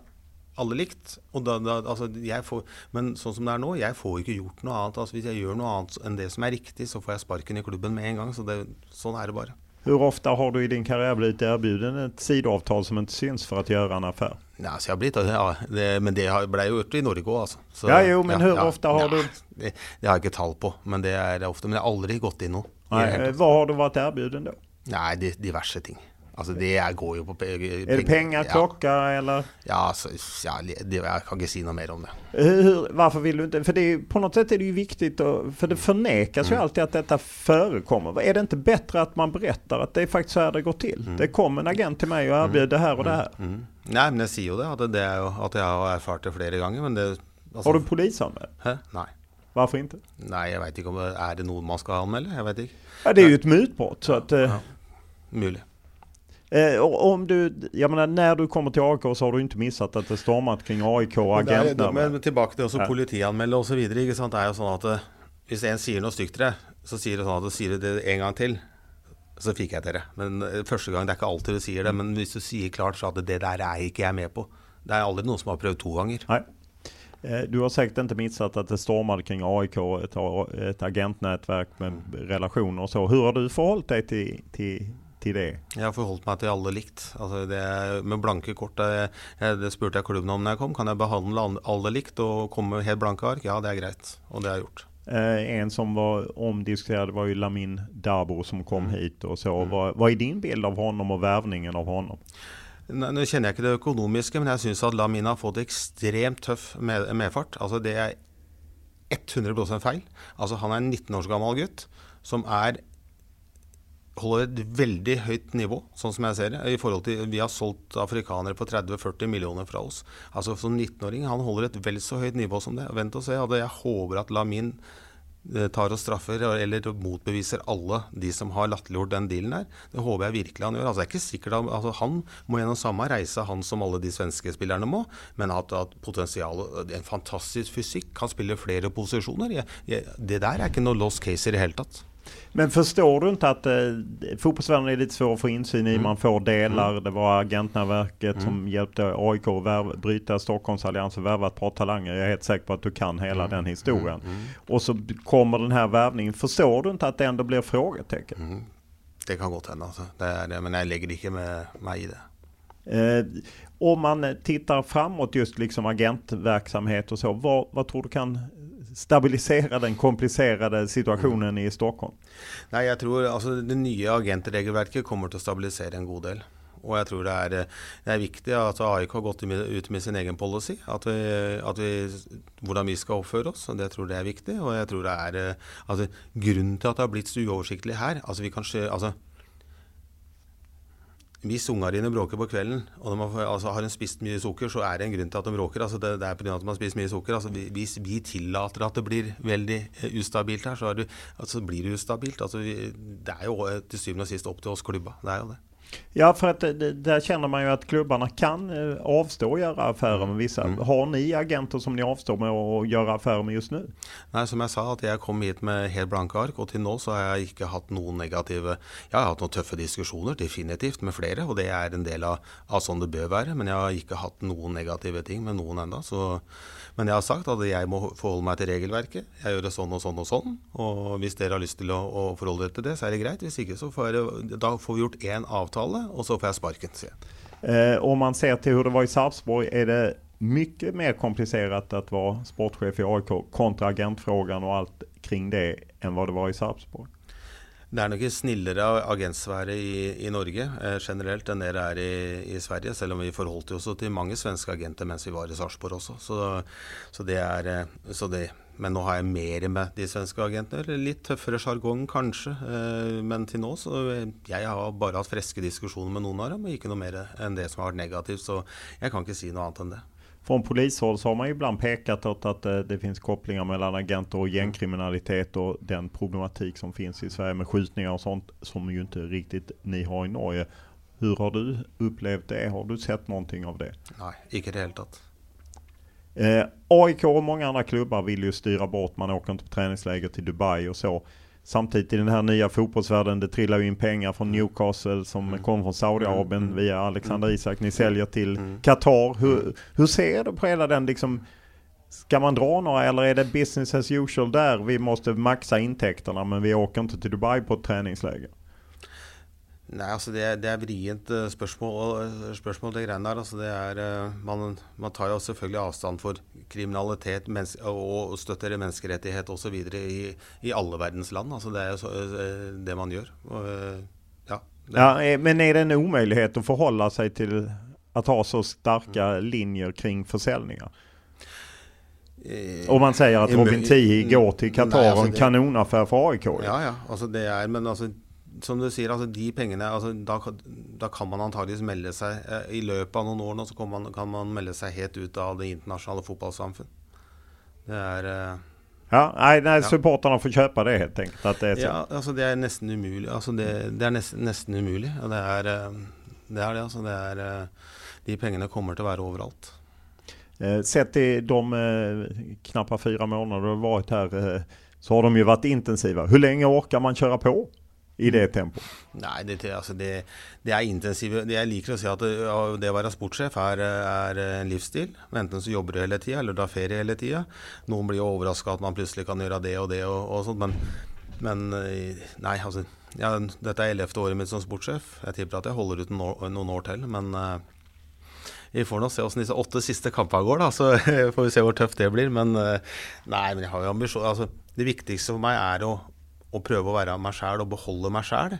Speaker 6: alle likt. Da, da, altså får, men sånn som det er nå, jeg får ikke gjort noe annet. Altså hvis jeg gjør noe annet enn det som er riktig, så får jeg sparken i klubben med en gang. Så det, sånn er det bare.
Speaker 5: Hvor ofte har du i din karriere blitt erbjuden et sideavtal som ikke syns for å gjøre en affær?
Speaker 6: Ja, så jeg har blitt, ja, det, men det ble jo gjort i Norge òg, altså.
Speaker 5: Så, ja, jo, men hvor ja, ofte har du
Speaker 6: det, det, har jeg ikke tall på, men det er ofte. Men jeg har aldri gått inn noe.
Speaker 5: Nei, hva har du vært erbjuden da?
Speaker 6: Nei, diverse ting. Altså det går jo på
Speaker 5: penger. Er det penger, klokka ja. eller?
Speaker 6: Ja, altså, ja, det, jeg kan ikke si noe mer om det.
Speaker 5: Hur, varför vill du inte? För det, på något sätt är det ju viktigt, och, för det förnekas mm. ju alltid att detta förekommer. Är det inte bättre att man berättar att det är faktiskt så här det går till? Mm. Det kom en agent til meg og erbjöd det her og det her. Mm.
Speaker 6: Nei, men jeg sier jo det, at, det jo, at jeg har erfart det flere ganger. Men det,
Speaker 5: altså, har du
Speaker 6: politianmeldt? Nei.
Speaker 5: Hvorfor ikke?
Speaker 6: Nei, jeg veit ikke om er det noe man skal anmelde. Jeg veit ikke.
Speaker 5: Ja, det er jo et mutbrott, så at ja.
Speaker 6: Mulig.
Speaker 5: Eh, om du, jag menar, när du kommer till AIK så har du inte missat at det stormat kring AIK og agentene.
Speaker 6: Men tilbake til også politianmelde osv. Det er jo sånn at hvis en sier noe stygt til deg, så sier du sånn at du sier det en gang til, så fikk jeg dere. Men eh, første gang, det er ikke alltid du sier det. Men hvis du sier klart så at det der er ikke jeg med på. Det er aldri noen som har prøvd to ganger.
Speaker 5: Nei. Eh, du har sikkert ikke mistet at det stormet kring AIK, et, et agentnettverk med relasjoner og så. Hvordan har du forholdt deg til, til til det?
Speaker 6: Jeg har forholdt meg til alle likt. Altså det, med blanke kort, det, det spurte jeg klubben om når jeg kom. Kan jeg behandle alle likt og komme med helt blanke ark? Ja, det er greit. Og det har jeg gjort.
Speaker 5: Eh, en som var omdiskutert, var jo Lamin Dabo som kom mm. hit. og så. Mm. Hva, hva er din bilde av honom og vervningen av honom?
Speaker 6: Nå kjenner jeg ikke det økonomiske, men jeg syns at Lamin har fått ekstremt tøff med, medfart. Altså det er 100% feil. Altså Han er en 19 års gammel gutt som er holder et veldig høyt nivå, sånn som jeg ser det. i forhold til Vi har solgt afrikanere på 30-40 millioner fra oss. Altså Som 19-åring han holder et vel så høyt nivå som det. Vent og se. Jeg håper at Lamin eh, tar og straffer eller motbeviser alle de som har latterliggjort den dealen der. Det håper jeg virkelig han gjør. Altså, det er ikke sikkert altså, Han må gjennom samme reise han som alle de svenske spillerne må, men at, at potensialet En fantastisk fysikk, kan spille flere posisjoner. Jeg, jeg, det der er ikke noe lost case i det hele tatt.
Speaker 5: Men förstår du inte att eh, fotbollsvärlden är lite svår att få insyn i?
Speaker 6: Mm.
Speaker 5: Man får delar.
Speaker 6: Mm.
Speaker 5: Det var agentnätverket
Speaker 6: Mm.
Speaker 5: som hjälpte AIK att värva, bryta Stockholmsallians och värva ett par talanger. Jag är helt säker på att du kan hela
Speaker 6: Mm.
Speaker 5: den historien.
Speaker 6: Mm.
Speaker 5: Och så kommer den här värvningen. Förstår du inte att det ändå blir frågetecken?
Speaker 6: Mm. Det kan godt hende, altså. Det er, men jeg legger ikke med meg i det.
Speaker 5: Eh, om man tittar framåt just liksom agentverksamhet och så. Vad, vad tror du kan stabilisera den kompliserte situasjonen i Stockholm?
Speaker 6: Nei, jeg tror altså, Det nye agentregelverket kommer til å stabilisere en god del. Og jeg tror det er, det er viktig at AIK har gått ut med sin egen policy. At vi, at vi, hvordan vi skal oppføre oss. og Det tror jeg er viktig. Og jeg tror det er altså, Grunnen til at det har blitt så uoversiktlig her altså vi kan altså, Hvis unger dine bråker på kvelden, og de har, altså, har en spist mye sukker, så er det en grunn til at de bråker. Altså, det, det er pga. at de har spist mye sukker. Altså, hvis vi tillater at det blir veldig eh, ustabilt her, så det, altså, blir det ustabilt. Altså, vi, det er jo eh, til syvende og sist opp til oss klubba. Det er jo det.
Speaker 5: Ja, för att det- det- där känner man ju att klubbarna kan eh, avstå å göra affärer med vissa. Har ni agenter som ni avstår med å gjøre affärer med just nu?
Speaker 6: Nei, som jeg sa, at jeg kom hit med helt blanke ark, og til nå så har jeg ikke hatt noen negative Jeg har hatt noen tøffe diskusjoner, definitivt, med flere, og det er en del av, av sånn det bør være. Men jeg har ikke hatt noen negative ting med noen ennå. Men jeg har sagt at jeg må forholde meg til regelverket. Jeg gjør det sånn og sånn og sånn. Og hvis dere har lyst til å, å forholde dere til det, så er det greit. Hvis ikke, så får jeg, da får vi gjort én avtale, og så får jeg sparken, sier jeg.
Speaker 5: Eh, om man ser til hvordan det var i Sarpsborg er det mye mer komplisert å være sportssjef i AIK kontra agentspørsmålet og alt kring det enn hva det var i Sarpsborg.
Speaker 6: Det er nok snillere agentsfære i, i Norge eh, generelt enn det det er i, i Sverige, selv om vi forholdt oss til mange svenske agenter mens vi var i Sarpsborg også. Så, så det er, eh, så det, men nå har jeg mer med de svenske agentene. Litt tøffere sjargong kanskje, eh, men til nå så eh, Jeg har bare hatt friske diskusjoner med noen av dem, og ikke noe mer enn det som har vært negativt. Så jeg kan ikke si noe annet enn det.
Speaker 5: Från polishåll så har man ibland pekat åt att eh, det finns kopplingar mellan agenter och gängkriminalitet och den problematik som finns i Sverige med skjutningar och sånt som ju inte riktigt ni har i Norge. Hur har du upplevt det? Har du sett någonting av det?
Speaker 6: Nei, ikke i det hele tatt.
Speaker 5: Eh, AIK och många andra klubbar vill ju styra bort. Man åker inte på träningsläger till Dubai och så. Samtidigt i den här nya fotbollsvärlden, det trillar ju in pengar från Newcastle som kommer från Saudiarabien via Alexander Isak. Ni säljer till Qatar. Hur, hur ser du på hela den liksom Ska man dra några eller är det business as usual där? Vi måste maxa intäkterna men vi åker inte till Dubai på ett träningsläger.
Speaker 6: Nei, altså det, det er vrient eh, spørsmål, og, spørsmål det greiene der. Altså det er, eh, man, man tar jo selvfølgelig avstand for kriminalitet mens, og, støtter menneskerettighet osv. I, i alle verdens land. Altså det er jo eh, det man gjør. Og, ja, det,
Speaker 5: Ja, men er det en umulighet å forholde seg til å ha så starka linjer kring försäljningar?
Speaker 6: eh,
Speaker 5: Om man sier
Speaker 6: at
Speaker 5: Robin Tihi går til
Speaker 6: Nei,
Speaker 5: Qatar og en kanonaffære for AIK.
Speaker 6: Ja, ja. Altså det er, men altså, som du sier, altså de pengene altså da, da kan man antageligvis melde seg eh, I løpet av noen år nå så kan man, kan man melde seg helt ut av det internasjonale fotballsamfunn. Det er eh,
Speaker 5: Ja, nei, nei
Speaker 6: Ja.
Speaker 5: supporterne får kjøpe det helt enkelt. At det er så.
Speaker 6: Ja, altså det er nesten umulig. Altså det, det er nesten, nesten umulig. Og det er eh, det. Er det, altså det er, de pengene kommer til å være overalt.
Speaker 5: Eh, sett i de knappa fire månedene du har vært her, så har de jo vært intensiva. Hvor lenge orker man kjøre på i det tempoet?
Speaker 6: Nei, det, altså det, det er intensive Jeg liker å si at det, å være sportssjef er, er en livsstil. Enten så jobber du hele tida, eller du har ferie hele tida. Noen blir jo overraska at man plutselig kan gjøre det og det og, og sånt, men, men eh, nei, altså ja, Dette er ellevte året mitt som sportssjef. Jeg tipper at jeg holder ut noen år, til, men eh, vi får nå se hvordan disse åtte siste kampene går, da, så får vi se hvor tøft det blir. Men eh, nei, men jeg har jo ambisjon altså, Det viktigste for meg er å, å prøve å være meg sjæl og beholde meg sjæl.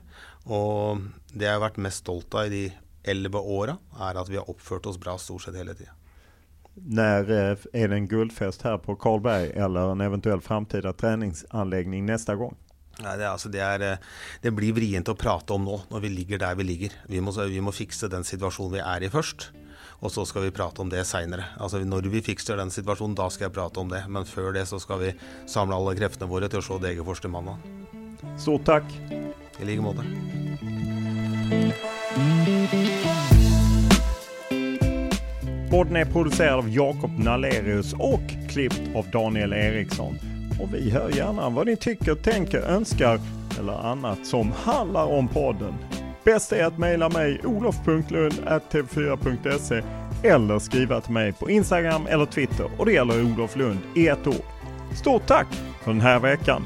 Speaker 6: Og det jeg har vært mest stolt av i de elleve åra, er at vi har oppført oss bra stort sett hele tida.
Speaker 5: Når er det en guldfest her på Karlberg eller en eventuell framtida treningsanlegging neste gang?
Speaker 6: Nei, det, er, altså, det, er, eh, det blir vrient å prate om nå, når vi ligger der vi ligger. Vi må, vi må fikse den situasjonen vi er i først. Og så skal vi prate om det seinere. Altså, når vi fikser den situasjonen, da skal jeg prate om det. Men før det så skal vi samle alle kreftene våre til å se Degerfors til mandag.
Speaker 5: Stort takk.
Speaker 6: I like måte.
Speaker 5: Podden är producerad av Jakob Nalerius och klippt av Daniel Eriksson. Och vi hör gärna vad ni tycker, tänker, önskar eller annat som handlar om podden. Bäst är att mejla mig olof.lund.tv4.se eller skriva till mig på Instagram eller Twitter och det gäller Olof Lund i ett ord. Stort tack för den här veckan!